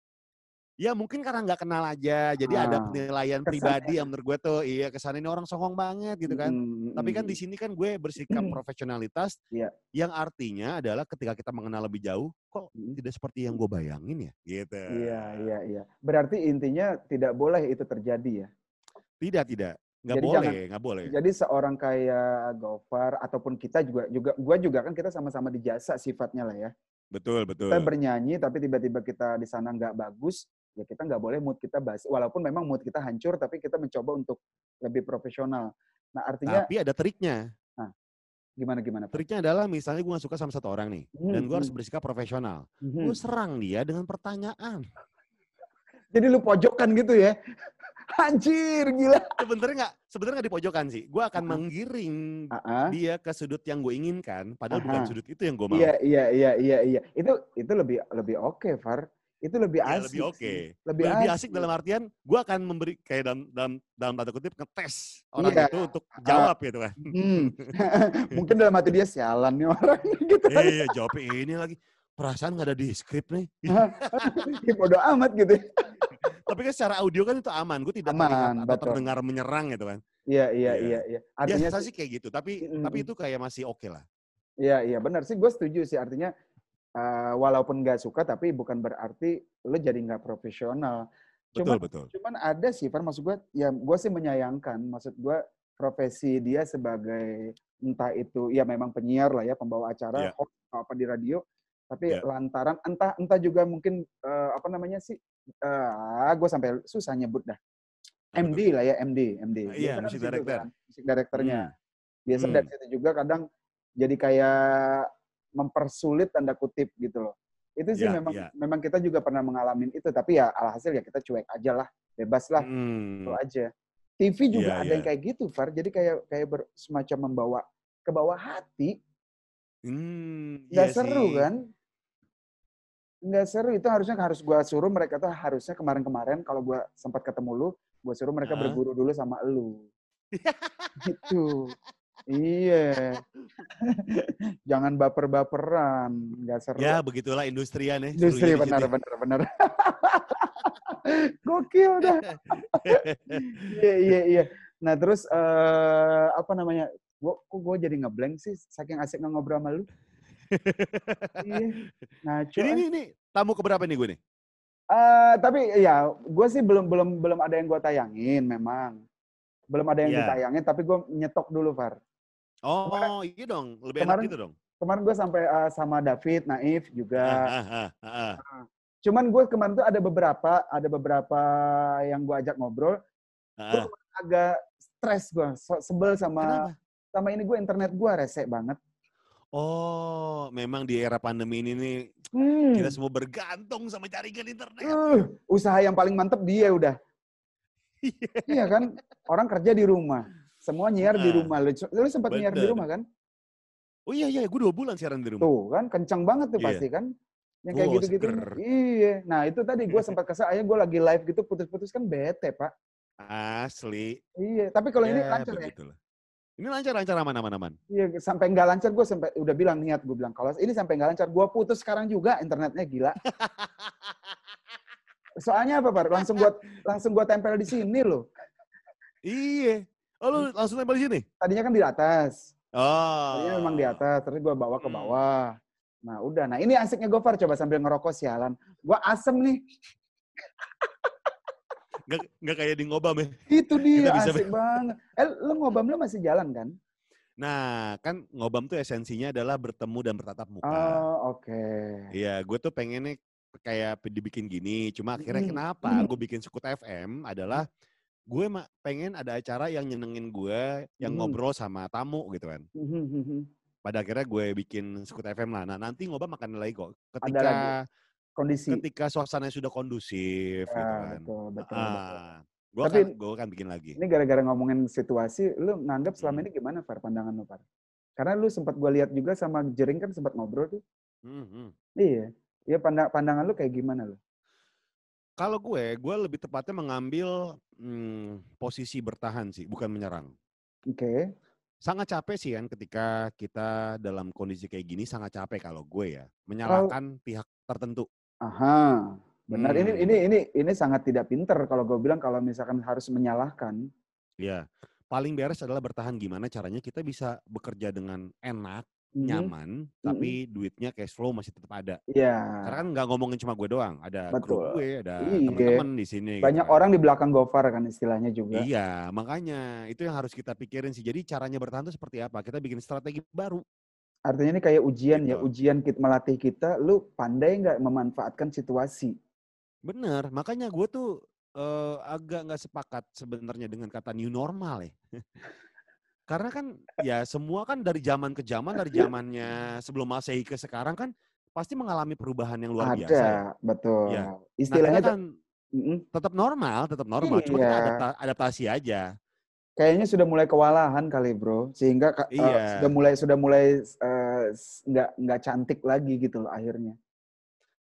[SPEAKER 1] ya mungkin karena nggak kenal aja, jadi ada
[SPEAKER 2] Ah,
[SPEAKER 1] penilaian
[SPEAKER 2] kesannya.
[SPEAKER 1] pribadi yang menurut gue tuh iya kesan ini orang songong banget gitu kan.
[SPEAKER 2] Mm,
[SPEAKER 1] Tapi kan di sini kan gue bersikap profesionalitas,
[SPEAKER 2] Iya.
[SPEAKER 1] yang artinya adalah ketika kita mengenal lebih jauh, kok
[SPEAKER 2] Mm.
[SPEAKER 1] tidak seperti yang gue bayangin ya, gitu.
[SPEAKER 2] Iya, iya, iya. Berarti intinya tidak boleh itu terjadi ya.
[SPEAKER 1] Tidak, tidak, nggak
[SPEAKER 2] Jadi
[SPEAKER 1] boleh,
[SPEAKER 2] jangan-
[SPEAKER 1] nggak boleh.
[SPEAKER 2] Jadi seorang kayak Gofar ataupun kita juga juga gua juga kan kita sama-sama di jasa sifatnya lah ya.
[SPEAKER 1] Betul, betul.
[SPEAKER 2] Kita bernyanyi tapi tiba-tiba kita di sana nggak bagus, ya kita nggak boleh mood kita basi. Walaupun memang mood kita hancur tapi kita mencoba untuk lebih profesional. Nah, artinya
[SPEAKER 1] Tapi ada triknya.
[SPEAKER 2] gimana gimana? Pak?
[SPEAKER 1] Triknya adalah misalnya gue gak suka sama satu orang nih, dan gue harus
[SPEAKER 2] Hmm,
[SPEAKER 1] bersikap profesional.
[SPEAKER 2] hmm.
[SPEAKER 1] Gue serang dia dengan pertanyaan.
[SPEAKER 2] Jadi lu pojokkan gitu ya. Anjir, gila.
[SPEAKER 1] Sebenarnya nggak, sebenarnya nggak di pojokan sih. Gue akan
[SPEAKER 2] Ah.
[SPEAKER 1] menggiring
[SPEAKER 2] Ah, ah.
[SPEAKER 1] dia ke sudut yang gue inginkan, padahal bukan
[SPEAKER 2] Aha.
[SPEAKER 1] sudut itu yang gue mau.
[SPEAKER 2] Iya, iya, iya, iya, iya. Itu itu lebih lebih oke, Far. Itu lebih
[SPEAKER 1] Ya,
[SPEAKER 2] asik.
[SPEAKER 1] lebih oke.
[SPEAKER 2] sih. Lebih,
[SPEAKER 1] Lebih asik dalam artian, gue akan memberi kayak dalam dalam dalam tanda kutip ngetes orang
[SPEAKER 2] Iya.
[SPEAKER 1] itu untuk jawab gitu kan.
[SPEAKER 2] Hmm. Mungkin dalam hati dia sialan nih orang gitu.
[SPEAKER 1] Iya jawab ini lagi. Perasaan nggak ada di skrip nih.
[SPEAKER 2] Ya, bodo amat gitu.
[SPEAKER 1] Tapi kan secara audio kan itu aman. Gue tidak
[SPEAKER 2] Aman,
[SPEAKER 1] atau
[SPEAKER 2] betul.
[SPEAKER 1] terdengar menyerang gitu kan.
[SPEAKER 2] Iya, iya,
[SPEAKER 1] Iya.
[SPEAKER 2] iya, iya. Artinya
[SPEAKER 1] Biasa
[SPEAKER 2] sih,
[SPEAKER 1] kayak gitu. Tapi
[SPEAKER 2] Mm,
[SPEAKER 1] tapi itu kayak masih oke lah.
[SPEAKER 2] iya, iya, benar sih. Gue setuju sih. Artinya eh, walaupun nggak suka, tapi bukan berarti lo jadi nggak profesional.
[SPEAKER 1] Betul
[SPEAKER 2] Cuman,
[SPEAKER 1] betul.
[SPEAKER 2] cuman ada sih, Far. Maksud gue, ya gue sih menyayangkan. Maksud gue profesi dia sebagai entah itu ya memang penyiar lah ya, pembawa acara, host apa di radio. Tapi
[SPEAKER 1] Iya.
[SPEAKER 2] lantaran entah entah juga mungkin eh, apa namanya sih? Eh, gue sampai susah nyebut dah. MD lah ya, MD, MD.
[SPEAKER 1] Ah, iya,
[SPEAKER 2] kan situ
[SPEAKER 1] director.
[SPEAKER 2] kan, Music directornya.
[SPEAKER 1] Hmm.
[SPEAKER 2] Biasa
[SPEAKER 1] Hmm.
[SPEAKER 2] dari situ juga kadang jadi kayak mempersulit tanda kutip gitu loh. Itu sih
[SPEAKER 1] Iya,
[SPEAKER 2] memang
[SPEAKER 1] iya.
[SPEAKER 2] memang kita juga pernah mengalami itu, tapi ya alhasil ya kita cuek aja lah, bebas lah,
[SPEAKER 1] Hmm.
[SPEAKER 2] itu aja. TV juga
[SPEAKER 1] Iya,
[SPEAKER 2] ada
[SPEAKER 1] iya.
[SPEAKER 2] yang kayak gitu, Far. Jadi kayak kayak ber, semacam membawa ke bawah hati,
[SPEAKER 1] Hmm,
[SPEAKER 2] nggak
[SPEAKER 1] iya
[SPEAKER 2] seru
[SPEAKER 1] sih.
[SPEAKER 2] kan? Nggak seru itu harusnya harus gua suruh mereka tuh harusnya kemarin-kemarin kalau gua sempat ketemu lu, gua suruh mereka
[SPEAKER 1] Heeh.
[SPEAKER 2] berguru dulu sama lu. gitu. Iya. Jangan baper-baperan, nggak seru.
[SPEAKER 1] Ya begitulah industrian ya.
[SPEAKER 2] Industri
[SPEAKER 1] di
[SPEAKER 2] benar
[SPEAKER 1] situ ya.
[SPEAKER 2] benar benar. Gokil dah. Iya iya iya. Nah terus eh apa namanya? Gua kok gue jadi ngeblank sih saking asiknya ngobrol sama lu. iya. Ngaco.
[SPEAKER 1] Ini, ini, ini tamu keberapa nih gue nih?
[SPEAKER 2] Eh, tapi ya gue sih belum belum belum ada yang gue tayangin memang. Belum ada yang
[SPEAKER 1] Iya.
[SPEAKER 2] ditayangin tapi gue nyetok dulu Far.
[SPEAKER 1] Oh, iya dong. Lebih enak
[SPEAKER 2] kemarin-
[SPEAKER 1] gitu dong.
[SPEAKER 2] Kemarin gue sampai eh, sama David, Naif juga.
[SPEAKER 1] Ah, ah, ah, ah,
[SPEAKER 2] Cuman gue kemarin tuh ada beberapa ada beberapa yang gue ajak ngobrol
[SPEAKER 1] ah.
[SPEAKER 2] agak stres gue, sebel sama
[SPEAKER 1] Kenapa?
[SPEAKER 2] Sama ini gue internet gue rese banget.
[SPEAKER 1] Oh, memang di era pandemi ini nih
[SPEAKER 2] Hmm.
[SPEAKER 1] kita semua bergantung sama jaringan internet.
[SPEAKER 2] Uh, usaha yang paling mantep dia udah. iya kan? Orang kerja di rumah. Semua nyiar di
[SPEAKER 1] Ah,
[SPEAKER 2] rumah. Lu, lu sempat nyiar di rumah kan?
[SPEAKER 1] Oh iya iya, gue dua bulan siaran di rumah.
[SPEAKER 2] Tuh kan, kencang banget tuh
[SPEAKER 1] Iya.
[SPEAKER 2] pasti kan? Yang kayak
[SPEAKER 1] Oh,
[SPEAKER 2] gitu-gitu.
[SPEAKER 1] seger.
[SPEAKER 2] Iya. Nah itu tadi gue sempat kesal, akhirnya gue lagi live gitu putus-putus kan bete pak.
[SPEAKER 1] Asli.
[SPEAKER 2] Iya. Tapi kalau ini
[SPEAKER 1] Ya,
[SPEAKER 2] lancar ya?
[SPEAKER 1] Ini lancar lancar aman aman aman.
[SPEAKER 2] Iya. Sampai nggak lancar gue sampai udah bilang niat gue bilang kalau ini sampai nggak lancar gue putus sekarang juga internetnya gila. Soalnya apa pak? Langsung gue langsung gua tempel di sini loh.
[SPEAKER 1] Iya. Oh lu langsung nempel di sini?
[SPEAKER 2] Tadinya kan di atas.
[SPEAKER 1] Oh.
[SPEAKER 2] Tadinya memang di atas, terus gue bawa ke
[SPEAKER 1] Hmm.
[SPEAKER 2] bawah. Nah udah, nah ini asiknya Gofar coba sambil ngerokok sialan. Gue asem nih,
[SPEAKER 1] Nggak, nggak kayak di ngobam ya.
[SPEAKER 2] itu dia asik banget. Eh lu ngobam lu masih jalan kan?
[SPEAKER 1] Nah, kan ngobam tuh esensinya adalah bertemu dan bertatap muka.
[SPEAKER 2] Oh oke.
[SPEAKER 1] Iya, gue tuh pengennya kayak dibikin gini. Cuma akhirnya
[SPEAKER 2] Mm.
[SPEAKER 1] kenapa gue bikin Sukut FM adalah gue pengen ada acara yang nyenengin gue, yang
[SPEAKER 2] Mm.
[SPEAKER 1] ngobrol sama tamu gitu kan. Pada akhirnya gue bikin Sukut FM lah. Nah nanti ngobam akan lagi kok. Ketika
[SPEAKER 2] lagi. Kondisi.
[SPEAKER 1] ketika suasananya sudah kondusif gitu
[SPEAKER 2] Ya,
[SPEAKER 1] kan.
[SPEAKER 2] betul, betul, betul.
[SPEAKER 1] Ah, gue
[SPEAKER 2] Tapi-
[SPEAKER 1] akan gue akan bikin lagi.
[SPEAKER 2] Ini gara-gara ngomongin situasi, lu nganggap selama
[SPEAKER 1] Hmm.
[SPEAKER 2] ini gimana Far pandangan lu Far? Karena lu sempat gue lihat juga sama Jering kan sempat ngobrol tuh.
[SPEAKER 1] Hmm, hmm.
[SPEAKER 2] Iya. Iya pandang pandangan lu kayak gimana lu?
[SPEAKER 1] Kalau gue, gue lebih tepatnya mengambil hmm, posisi bertahan sih, bukan menyerang.
[SPEAKER 2] Oke.
[SPEAKER 1] Sangat capek sih kan ketika kita dalam kondisi kayak gini sangat capek kalau gue ya menyalahkan pihak tertentu.
[SPEAKER 2] Aha. Benar. Ini
[SPEAKER 1] Hmm.
[SPEAKER 2] ini ini ini sangat tidak pinter kalau gue bilang kalau misalkan harus menyalahkan.
[SPEAKER 1] Ya, paling beres adalah bertahan gimana caranya kita bisa bekerja dengan enak,
[SPEAKER 2] Mhm.
[SPEAKER 1] nyaman, tapi duitnya cash flow masih tetap ada.
[SPEAKER 2] Iya.
[SPEAKER 1] Karena kan nggak ngomongin cuma gue doang, ada
[SPEAKER 2] Betul.
[SPEAKER 1] gue, ada
[SPEAKER 2] Iya.
[SPEAKER 1] teman-teman di sini. gitu
[SPEAKER 2] Banyak
[SPEAKER 1] kan.
[SPEAKER 2] orang di belakang Gofar kan istilahnya juga.
[SPEAKER 1] Iya, makanya itu yang harus kita pikirin sih. Jadi caranya bertahan itu seperti apa? Kita bikin strategi baru.
[SPEAKER 2] Artinya ini kayak ujian ya,
[SPEAKER 1] Gitu.
[SPEAKER 2] ujian kita melatih kita, lu pandai nggak memanfaatkan situasi.
[SPEAKER 1] Bener, makanya gue tuh eh, agak nggak sepakat sebenarnya dengan kata new normal ya. Karena kan ya semua kan dari zaman ke zaman, dari zamannya sebelum masehi ke sekarang kan pasti mengalami perubahan yang luar biasa ya.
[SPEAKER 2] Ada, betul.
[SPEAKER 1] Ya. Nah,
[SPEAKER 2] Istilahnya tuh-
[SPEAKER 1] kan tetap normal, tetap normal. Cuma kita
[SPEAKER 2] Iya.
[SPEAKER 1] adapta- adaptasi aja.
[SPEAKER 2] Kayaknya sudah mulai kewalahan kali bro, sehingga eh,
[SPEAKER 1] Iya.
[SPEAKER 2] sudah mulai sudah mulai eh, nggak nggak cantik lagi gitu loh akhirnya.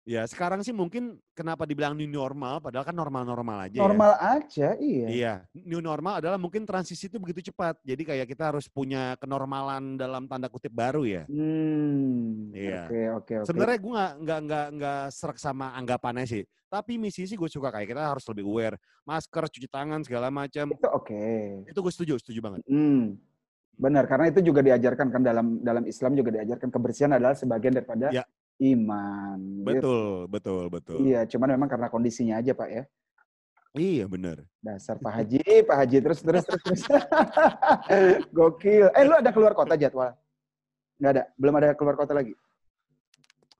[SPEAKER 1] Ya sekarang sih mungkin kenapa dibilang new normal, padahal kan normal-normal aja ya.
[SPEAKER 2] Normal aja, iya.
[SPEAKER 1] Iya, new normal adalah mungkin transisi itu begitu cepat. Jadi kayak kita harus punya kenormalan dalam tanda kutip baru ya.
[SPEAKER 2] Hmm.
[SPEAKER 1] Iya.
[SPEAKER 2] Oke, oke, oke.
[SPEAKER 1] Sebenarnya gue nggak nggak nggak nggak serak sama anggapannya sih. Tapi misi sih gue suka kayak kita harus lebih aware, masker, cuci tangan segala macam.
[SPEAKER 2] itu oke.
[SPEAKER 1] Itu gue setuju, setuju banget.
[SPEAKER 2] Hmm. Benar, karena itu juga diajarkan kan dalam dalam Islam juga diajarkan kebersihan adalah sebagian daripada
[SPEAKER 1] Ya.
[SPEAKER 2] Iman. gitu.
[SPEAKER 1] Betul, betul, betul.
[SPEAKER 2] Iya, cuman memang karena kondisinya aja Pak ya.
[SPEAKER 1] Iya bener.
[SPEAKER 2] Dasar Pak Haji, Pak Haji terus terus terus terus. Gokil. Eh lu ada keluar kota jadwal? Nggak ada, belum ada keluar kota lagi.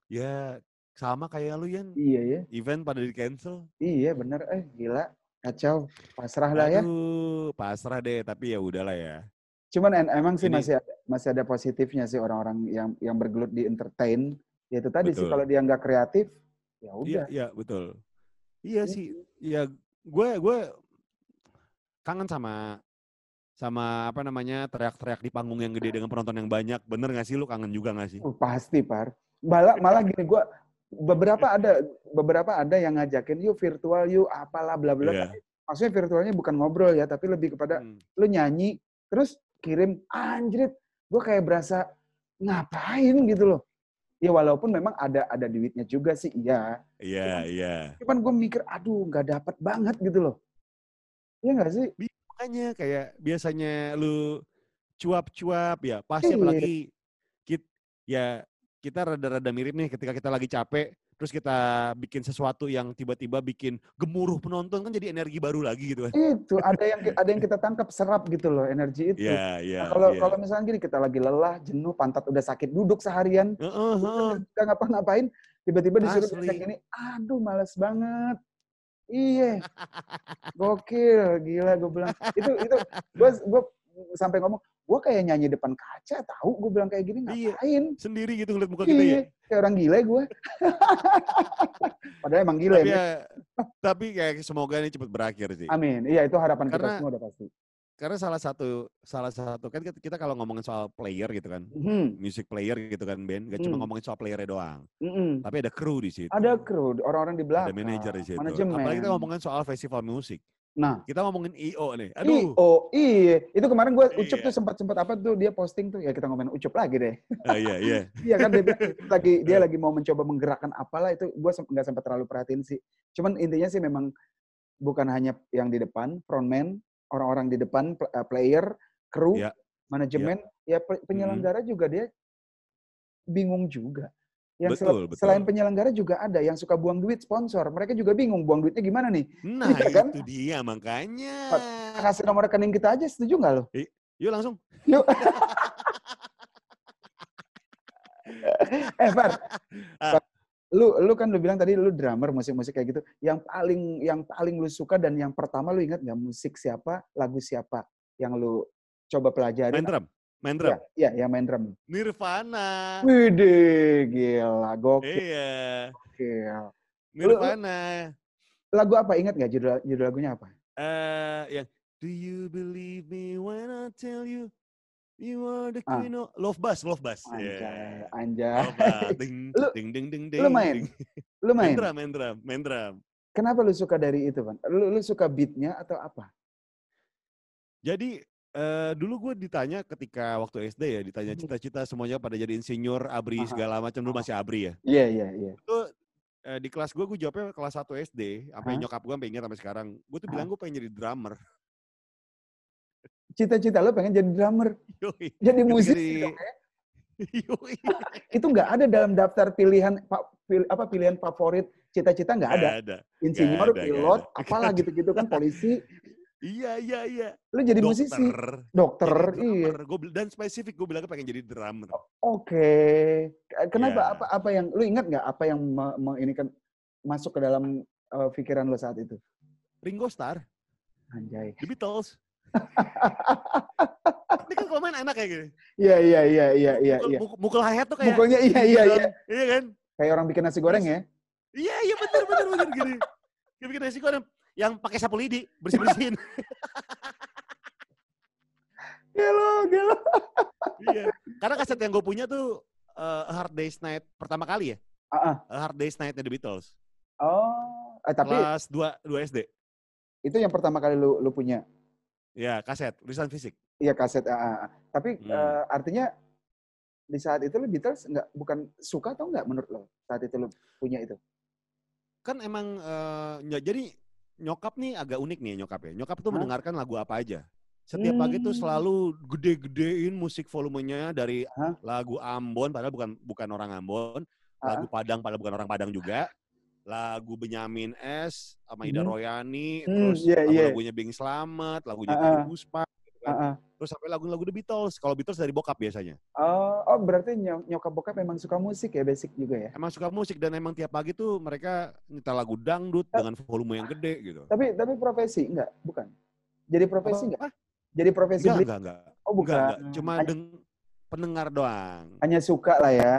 [SPEAKER 1] Ya sama kayak lu Yan,
[SPEAKER 2] Iya ya,
[SPEAKER 1] event pada di cancel.
[SPEAKER 2] iya bener. Eh gila, kacau. Pasrah lah ya.
[SPEAKER 1] Aduh, pasrah deh. Tapi ya udahlah ya.
[SPEAKER 2] Cuman en- emang sih
[SPEAKER 1] Ini-
[SPEAKER 2] masih ada, masih ada positifnya sih orang-orang yang yang bergelut di entertain. Ya itu tadi sih
[SPEAKER 1] Betul.
[SPEAKER 2] kalau dia nggak kreatif, ya
[SPEAKER 1] Iya,
[SPEAKER 2] udah.
[SPEAKER 1] iya betul. Iya sih, ya gue gue kangen sama sama apa namanya teriak-teriak di panggung yang gede dengan penonton yang banyak. Bener gak sih lu kangen juga gak sih?
[SPEAKER 2] Uh, pasti par. Malah malah gini gua beberapa ada beberapa ada yang ngajakin yuk virtual yuk apalah bla bla. Tapi Maksudnya virtualnya bukan ngobrol ya, tapi lebih kepada
[SPEAKER 1] Hmm.
[SPEAKER 2] lu nyanyi terus kirim anjrit. Gua kayak berasa ngapain gitu loh. Ya walaupun memang ada ada duitnya juga sih, iya.
[SPEAKER 1] Iya, iya.
[SPEAKER 2] Cuman gue mikir, aduh nggak dapat banget gitu loh. Iya nggak sih?
[SPEAKER 1] Makanya kayak biasanya lu cuap-cuap ya, pasti
[SPEAKER 2] Iya.
[SPEAKER 1] apalagi kit, ya kita rada-rada mirip nih ketika kita lagi capek, terus kita bikin sesuatu yang tiba-tiba bikin gemuruh penonton kan jadi energi baru lagi gitu kan.
[SPEAKER 2] Itu ada yang ada yang kita tangkap serap gitu loh energi itu.
[SPEAKER 1] Iya, iya.
[SPEAKER 2] Nah, kalau
[SPEAKER 1] iya.
[SPEAKER 2] kalau misalnya gini kita lagi lelah, jenuh, pantat udah sakit, duduk seharian,
[SPEAKER 1] Heeh, heeh.
[SPEAKER 2] nggak ngapa-ngapain, tiba-tiba disuruh kayak gini, aduh males banget. Iya, gokil, gila gue bilang. Itu itu gue gue sampai ngomong, gue kayak nyanyi depan kaca, tahu gue bilang kayak gini
[SPEAKER 1] Iya.
[SPEAKER 2] ngapain?
[SPEAKER 1] Sendiri gitu ngeliat muka kita ya.
[SPEAKER 2] Iya, kayak orang gila gue. Padahal emang gila
[SPEAKER 1] Tapi
[SPEAKER 2] ya.
[SPEAKER 1] ya, tapi kayak semoga ini cepat berakhir sih.
[SPEAKER 2] Amin. Iya itu harapan kita
[SPEAKER 1] Karena-
[SPEAKER 2] semua udah pasti.
[SPEAKER 1] Karena salah satu salah satu kan kita, kita kalau ngomongin soal player gitu kan,
[SPEAKER 2] Mhm,
[SPEAKER 1] music player gitu kan band, gak cuma
[SPEAKER 2] Hmm.
[SPEAKER 1] ngomongin soal playernya doang,
[SPEAKER 2] mhm.
[SPEAKER 1] tapi ada kru di situ.
[SPEAKER 2] Ada kru, orang-orang di belakang.
[SPEAKER 1] ada manajer di situ.
[SPEAKER 2] Manajemen.
[SPEAKER 1] Apalagi kita ngomongin soal festival musik.
[SPEAKER 2] Nah,
[SPEAKER 1] Kita ngomongin IO nih.
[SPEAKER 2] Ih,
[SPEAKER 1] Aduh.
[SPEAKER 2] oh iya, itu kemarin gue Ucup
[SPEAKER 1] Iya.
[SPEAKER 2] tuh sempat sempat apa tuh dia posting tuh ya kita ngomongin Ucup lagi deh.
[SPEAKER 1] Ah, iya, iya.
[SPEAKER 2] Iya kan dia lagi dia lagi mau mencoba menggerakkan apalah itu gue nggak sempat terlalu perhatiin sih. Cuman intinya sih memang bukan hanya yang di depan frontman, orang-orang di depan eh, player, kru,
[SPEAKER 1] Iya.
[SPEAKER 2] manajemen, ya pe- penyelenggara juga dia bingung juga. Yang sel-
[SPEAKER 1] Betul, betul.
[SPEAKER 2] selain penyelenggara juga ada yang suka buang duit sponsor. Mereka juga bingung buang duitnya gimana nih.
[SPEAKER 1] Nah,
[SPEAKER 2] Iya kan?
[SPEAKER 1] itu dia makanya.
[SPEAKER 2] Kasih nomor rekening kita aja setuju nggak lo?
[SPEAKER 1] Yuk langsung.
[SPEAKER 2] Yuk. eh, Far.
[SPEAKER 1] Ah.
[SPEAKER 2] Lu lu kan lu bilang tadi lu drummer musik-musik kayak gitu. Yang paling yang paling lu suka dan yang pertama lu ingat nggak musik siapa, lagu siapa yang lu coba pelajari?
[SPEAKER 1] Main drum. Main drum.
[SPEAKER 2] Iya, iya, yang main drum.
[SPEAKER 1] Nirvana.
[SPEAKER 2] Widih, gila, gokil.
[SPEAKER 1] Iya.
[SPEAKER 2] gokil.
[SPEAKER 1] Nirvana.
[SPEAKER 2] Lagu apa ingat nggak judul judul lagunya apa?
[SPEAKER 1] Eh, yang Do you believe me when I tell you You are the
[SPEAKER 2] Ah.
[SPEAKER 1] queen of... Love Bus, Love Bus.
[SPEAKER 2] Anjay,
[SPEAKER 1] Yeah.
[SPEAKER 2] anjay.
[SPEAKER 1] Love. Ding,
[SPEAKER 2] Lu-
[SPEAKER 1] ding, ding, ding, ding.
[SPEAKER 2] lu main?
[SPEAKER 1] ding.
[SPEAKER 2] Lu
[SPEAKER 1] Main
[SPEAKER 2] main?
[SPEAKER 1] drum, main drum, main drum.
[SPEAKER 2] Kenapa lu suka dari itu, Van? Lu, lu suka beatnya atau apa?
[SPEAKER 1] Jadi eh, dulu gue ditanya ketika waktu SD ya, ditanya
[SPEAKER 2] Hmm.
[SPEAKER 1] cita-cita semuanya pada jadi insinyur, abri
[SPEAKER 2] Aha.
[SPEAKER 1] segala macam. Dulu masih abri ya.
[SPEAKER 2] Iya, iya, iya.
[SPEAKER 1] Itu eh, di kelas gue, gue jawabnya kelas 1 SD. Sampai
[SPEAKER 2] Hah?
[SPEAKER 1] nyokap gue sampai ingat sampai sekarang. Gue tuh bilang gue pengen jadi drummer.
[SPEAKER 2] Cita-cita lu pengen jadi drummer,
[SPEAKER 1] Yoi.
[SPEAKER 2] jadi musisi
[SPEAKER 1] di-
[SPEAKER 2] dong ya?
[SPEAKER 1] Yoi.
[SPEAKER 2] Itu nggak ada dalam daftar pilihan pa- pil- apa pilihan favorit cita-cita nggak ada.
[SPEAKER 1] Ada.
[SPEAKER 2] Insinyur,
[SPEAKER 1] ada, nggak
[SPEAKER 2] pilot,
[SPEAKER 1] ada.
[SPEAKER 2] apalah gitu-gitu kan polisi.
[SPEAKER 1] Iya, iya, iya.
[SPEAKER 2] Lu jadi
[SPEAKER 1] Dokter.
[SPEAKER 2] musisi, dokter,
[SPEAKER 1] Jadi
[SPEAKER 2] iya.
[SPEAKER 1] Gua, dan spesifik gue bilangnya pengen jadi drummer.
[SPEAKER 2] Oke. Kenapa?
[SPEAKER 1] Ya.
[SPEAKER 2] Apa apa yang lu ingat nggak apa yang me- me- ini kan masuk ke dalam uh, pikiran lu saat itu?
[SPEAKER 1] Ringo Starr,
[SPEAKER 2] Anjay.
[SPEAKER 1] The Beatles. Ini kan kalau main enak kayak gini.
[SPEAKER 2] Iya iya iya iya iya
[SPEAKER 1] Mukul,
[SPEAKER 2] iya.
[SPEAKER 1] mukul, mukul hi-hat tuh kayak
[SPEAKER 2] Mukulnya iya iya
[SPEAKER 1] gitu.
[SPEAKER 2] iya.
[SPEAKER 1] Iya kan?
[SPEAKER 2] Kayak orang bikin nasi goreng ya.
[SPEAKER 1] Iya, iya bener, bener, bener gini. Kayak bikin nasi goreng yang pakai sapu lidi, bersih-bersihin.
[SPEAKER 2] Gelo, gelo.
[SPEAKER 1] iya. Karena kaset yang gue punya tuh A Hard Day's Night pertama kali ya. A Hard Day's Night The Beatles.
[SPEAKER 2] Oh, eh, tapi
[SPEAKER 1] Kelas 2, 2 SD.
[SPEAKER 2] itu yang pertama kali lu lu punya.
[SPEAKER 1] Ya, kaset, tulisan fisik.
[SPEAKER 2] Iya kaset. ah. Tapi
[SPEAKER 1] Hmm.
[SPEAKER 2] eh, artinya di saat itu lu Beatles nggak bukan suka atau nggak menurut lo saat itu lu punya itu?
[SPEAKER 1] Kan emang, eh, ny- jadi nyokap nih agak unik nih nyokap ya. Nyokap tuh
[SPEAKER 2] Hah?
[SPEAKER 1] mendengarkan lagu apa aja. Setiap pagi tuh
[SPEAKER 2] Hmm.
[SPEAKER 1] selalu gede-gedein musik volumenya dari
[SPEAKER 2] Hah?
[SPEAKER 1] lagu Ambon, padahal bukan bukan orang Ambon.
[SPEAKER 2] Ah,
[SPEAKER 1] Lagu Padang, padahal bukan orang Padang juga. Lagu Benyamin S, sama Ida
[SPEAKER 2] Hmm.
[SPEAKER 1] Royani,
[SPEAKER 2] Hmm,
[SPEAKER 1] terus
[SPEAKER 2] iya, iya.
[SPEAKER 1] lagu-lagunya Bing Slamet, lagunya
[SPEAKER 2] ah.
[SPEAKER 1] Puspa, gitu kan.
[SPEAKER 2] ah, ah.
[SPEAKER 1] Terus sampai lagu-lagu The Beatles. Kalau Beatles dari bokap biasanya.
[SPEAKER 2] Oh, oh berarti ny- nyokap bokap memang suka musik ya basic juga ya.
[SPEAKER 1] Emang suka musik dan emang tiap pagi tuh mereka nyetel lagu dangdut dengan volume yang gede gitu.
[SPEAKER 2] Tapi tapi profesi enggak, bukan. Jadi profesi
[SPEAKER 1] Apa?
[SPEAKER 2] enggak? Jadi profesi
[SPEAKER 1] Enggak, enggak, enggak.
[SPEAKER 2] Oh, bukan.
[SPEAKER 1] Enggak, enggak. Cuma
[SPEAKER 2] Hanya-
[SPEAKER 1] deng pendengar doang.
[SPEAKER 2] Hanya suka lah ya.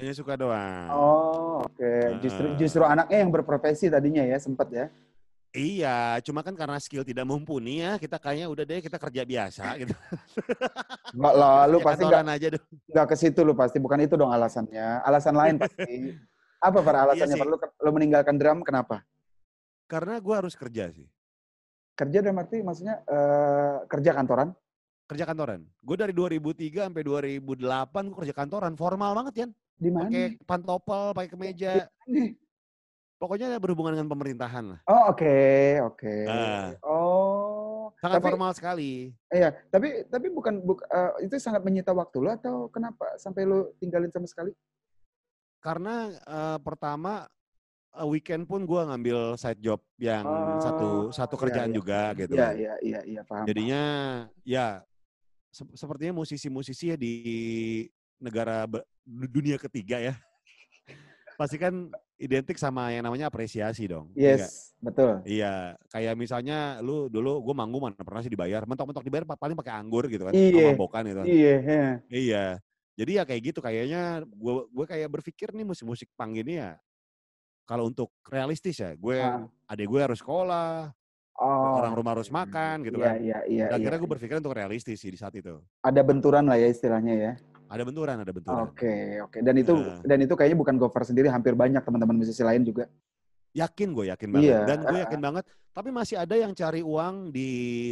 [SPEAKER 1] Hanya suka doang.
[SPEAKER 2] Oh, oke. Justru
[SPEAKER 1] Ah.
[SPEAKER 2] justru anaknya yang berprofesi tadinya ya, sempat ya.
[SPEAKER 1] Iya, cuma kan karena skill tidak mumpuni ya, kita kayaknya udah deh kita kerja biasa gitu.
[SPEAKER 2] Enggak lah, lu pasti enggak
[SPEAKER 1] aja deh.
[SPEAKER 2] enggak ke situ lu pasti, bukan itu dong alasannya. Alasan lain pasti. Apa para alasannya?
[SPEAKER 1] Iya.
[SPEAKER 2] Par? Lu, meninggalkan drum kenapa?
[SPEAKER 1] Karena gue harus kerja sih.
[SPEAKER 2] Kerja dalam arti maksudnya eh, kerja kantoran?
[SPEAKER 1] Kerja kantoran. Gue dari 2003 sampai 2008 gue kerja kantoran, formal banget ya.
[SPEAKER 2] Di mana?
[SPEAKER 1] Pakai pantopel, pakai kemeja.
[SPEAKER 2] Nih.
[SPEAKER 1] Pokoknya berhubungan dengan pemerintahan lah.
[SPEAKER 2] Oh, oke, oke.
[SPEAKER 1] Ah.
[SPEAKER 2] Oh.
[SPEAKER 1] Sangat
[SPEAKER 2] Tapi-
[SPEAKER 1] formal sekali.
[SPEAKER 2] Iya, tapi tapi bukan buk, eh, itu sangat menyita waktu lu atau kenapa sampai lu tinggalin sama sekali?
[SPEAKER 1] Karena eh, pertama eh, weekend pun gue ngambil side job yang
[SPEAKER 2] Oh,
[SPEAKER 1] satu satu
[SPEAKER 2] iya,
[SPEAKER 1] kerjaan
[SPEAKER 2] iya.
[SPEAKER 1] juga gitu.
[SPEAKER 2] Iya, iya, iya, iya, paham.
[SPEAKER 1] Jadinya ya se- sepertinya musisi-musisi ya di negara dunia ketiga ya. Pasti kan identik sama yang namanya apresiasi dong. iya?
[SPEAKER 2] Yes, betul.
[SPEAKER 1] Iya, kayak misalnya lu dulu gue manggung mana pernah sih dibayar, mentok-mentok dibayar pa- paling pakai anggur gitu kan,
[SPEAKER 2] Iya.
[SPEAKER 1] sama bokan gitu.
[SPEAKER 2] Iya, iya.
[SPEAKER 1] Iya. Jadi ya kayak gitu kayaknya gue gue kayak berpikir nih musik-musik pang ini ya kalau untuk realistis ya, gue
[SPEAKER 2] Ah.
[SPEAKER 1] adik gue harus sekolah,
[SPEAKER 2] Oh.
[SPEAKER 1] orang rumah harus makan gitu
[SPEAKER 2] Iya,
[SPEAKER 1] kan.
[SPEAKER 2] iya, iya,
[SPEAKER 1] Dan
[SPEAKER 2] iya.
[SPEAKER 1] akhirnya gue berpikir untuk realistis sih di saat itu.
[SPEAKER 2] Ada benturan lah ya istilahnya ya.
[SPEAKER 1] Ada benturan, ada benturan.
[SPEAKER 2] Oke, oke. Dan itu
[SPEAKER 1] Nah.
[SPEAKER 2] dan itu kayaknya bukan Gofar sendiri, hampir banyak teman-teman musisi lain juga.
[SPEAKER 1] Yakin gue, yakin banget.
[SPEAKER 2] Iya,
[SPEAKER 1] Dan gue yakin banget. Tapi masih ada yang cari uang di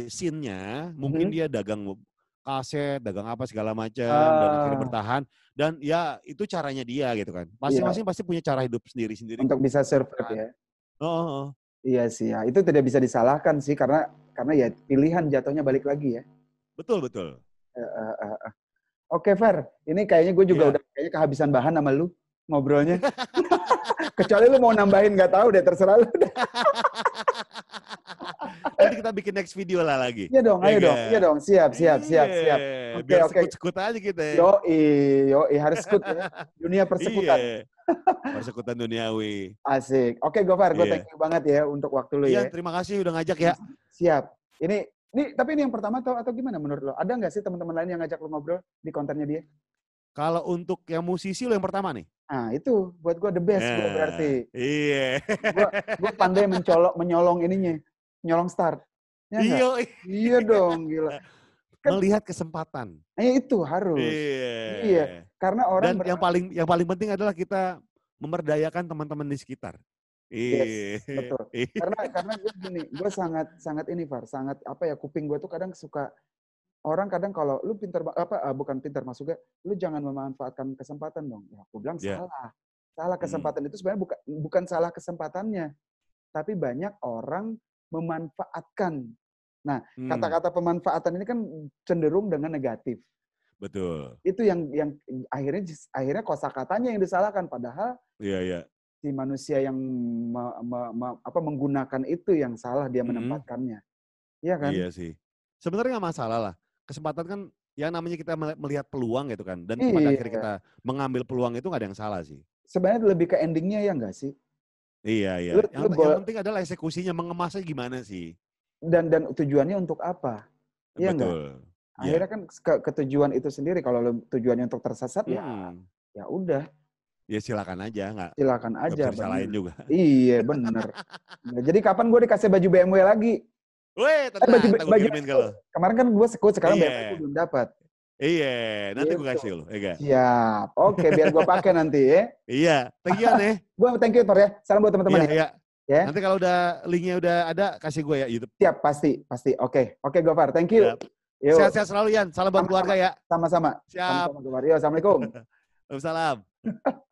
[SPEAKER 1] scene-nya. Mungkin
[SPEAKER 2] Mhm.
[SPEAKER 1] dia dagang kaset, dagang apa segala macam, dan akhirnya
[SPEAKER 2] Ah.
[SPEAKER 1] bertahan. Dan ya itu caranya dia gitu kan. Masing-masing pasti punya cara hidup sendiri-sendiri.
[SPEAKER 2] Untuk bisa survive
[SPEAKER 1] Kan.
[SPEAKER 2] ya.
[SPEAKER 1] Oh, oh, oh.
[SPEAKER 2] Iya sih, ya. itu tidak bisa disalahkan sih karena karena ya pilihan jatuhnya balik lagi ya.
[SPEAKER 1] Betul, betul.
[SPEAKER 2] Eh, eh, eh. Oke Fer, ini kayaknya gue juga
[SPEAKER 1] Iya.
[SPEAKER 2] udah kayaknya kehabisan bahan sama lu ngobrolnya. Kecuali lu mau nambahin nggak tahu deh terserah lu.
[SPEAKER 1] Nanti kita bikin next video lah lagi.
[SPEAKER 2] Iya dong,
[SPEAKER 1] Iya
[SPEAKER 2] ayo dong, iya dong, siap, siap, siap, siap.
[SPEAKER 1] Iya,
[SPEAKER 2] Oke,
[SPEAKER 1] Biar
[SPEAKER 2] oke.
[SPEAKER 1] sekut-sekut aja kita. ya.
[SPEAKER 2] Yo, yo, harus skut ya. Dunia persekutan.
[SPEAKER 1] Iya. Persekutan duniawi.
[SPEAKER 2] Asik. Oke Gofar, gue
[SPEAKER 1] Iya.
[SPEAKER 2] thank you banget ya untuk waktu lu
[SPEAKER 1] Iya,
[SPEAKER 2] ya.
[SPEAKER 1] terima kasih udah ngajak ya.
[SPEAKER 2] Siap. Ini, ini tapi ini yang pertama atau atau gimana menurut lo? Ada nggak sih teman-teman lain yang ngajak lu ngobrol di kontennya dia?
[SPEAKER 1] Kalau untuk yang musisi lo yang pertama nih.
[SPEAKER 2] Ah itu buat gue the best gue
[SPEAKER 1] Nah,
[SPEAKER 2] berarti.
[SPEAKER 1] Iya.
[SPEAKER 2] Gue pandai mencolok, menyolong ininya, menyolong start. Ya?
[SPEAKER 1] Iya.
[SPEAKER 2] Iya dong, gila. Kan-
[SPEAKER 1] melihat kesempatan.
[SPEAKER 2] Eh, itu harus.
[SPEAKER 1] Iya.
[SPEAKER 2] Iya, Karena orang
[SPEAKER 1] Dan
[SPEAKER 2] ber-
[SPEAKER 1] yang paling yang paling penting adalah kita memberdayakan teman-teman di sekitar. Iya.
[SPEAKER 2] betul. Karena karena gue gini, gue sangat sangat ini Far, sangat apa ya kuping gue tuh kadang suka orang kadang kalau lu pintar apa ah, bukan pintar maksudnya lu jangan memanfaatkan kesempatan dong. Ya aku bilang
[SPEAKER 1] Ya.
[SPEAKER 2] salah. Salah
[SPEAKER 1] Hmm.
[SPEAKER 2] kesempatan itu sebenarnya bukan bukan salah kesempatannya. Tapi banyak orang memanfaatkan.
[SPEAKER 1] Hmm,
[SPEAKER 2] Kata-kata pemanfaatan ini kan cenderung dengan negatif.
[SPEAKER 1] Betul.
[SPEAKER 2] Itu yang yang akhirnya akhirnya kosakatanya yang disalahkan padahal
[SPEAKER 1] Iya, iya.
[SPEAKER 2] Si manusia yang me- me- me- apa menggunakan itu yang salah dia
[SPEAKER 1] Mhm.
[SPEAKER 2] menempatkannya. Iya kan?
[SPEAKER 1] Iya sih. Sebenarnya nggak masalah lah. Kesempatan kan yang namanya kita mel- melihat peluang gitu kan. Dan pada akhirnya
[SPEAKER 2] Iya.
[SPEAKER 1] kita mengambil peluang itu nggak ada yang salah sih.
[SPEAKER 2] Sebenarnya lebih ke endingnya ya enggak sih?
[SPEAKER 1] Iya, iya.
[SPEAKER 2] Lu-
[SPEAKER 1] Yang,
[SPEAKER 2] lu
[SPEAKER 1] yang penting adalah eksekusinya, mengemasnya gimana sih.
[SPEAKER 2] Dan dan tujuannya untuk apa? Iya nggak?
[SPEAKER 1] Betul. Iya.
[SPEAKER 2] Akhirnya kan ke, ketujuan itu sendiri kalau tujuannya untuk tersesat ya
[SPEAKER 1] Hmm.
[SPEAKER 2] ya udah
[SPEAKER 1] Ya silakan aja, nggak
[SPEAKER 2] silakan aja.
[SPEAKER 1] bisa disalahin
[SPEAKER 2] bener.
[SPEAKER 1] juga.
[SPEAKER 2] Iya bener. Nah, jadi kapan gue dikasih baju BMW lagi?
[SPEAKER 1] Weh,
[SPEAKER 2] Eh,
[SPEAKER 1] tenang,
[SPEAKER 2] baju
[SPEAKER 1] gue
[SPEAKER 2] baju
[SPEAKER 1] kirimin lo.
[SPEAKER 2] kemarin kan gue sekut sekarang
[SPEAKER 1] Iya.
[SPEAKER 2] BMW gue belum dapat.
[SPEAKER 1] Iya, nanti gue
[SPEAKER 2] Gitu.
[SPEAKER 1] kasih lo. Iya, nggak?
[SPEAKER 2] Siap. Oke, biar gue pakai nanti ya.
[SPEAKER 1] iya. thank you nih.
[SPEAKER 2] Gue thank you Par ya. Salam buat teman-teman
[SPEAKER 1] Iya,
[SPEAKER 2] ya.
[SPEAKER 1] iya.
[SPEAKER 2] Ya.
[SPEAKER 1] Nanti kalau udah linknya udah ada, kasih gue ya YouTube.
[SPEAKER 2] Siap, pasti, pasti. Oke, oke Gofar, thank you.
[SPEAKER 1] Siap. Sehat-sehat selalu, Yan. Salam buat keluarga ya.
[SPEAKER 2] sama-sama.
[SPEAKER 1] Siap.
[SPEAKER 2] Sama-sama. Yuk, Assalamualaikum.
[SPEAKER 1] Waalaikumsalam.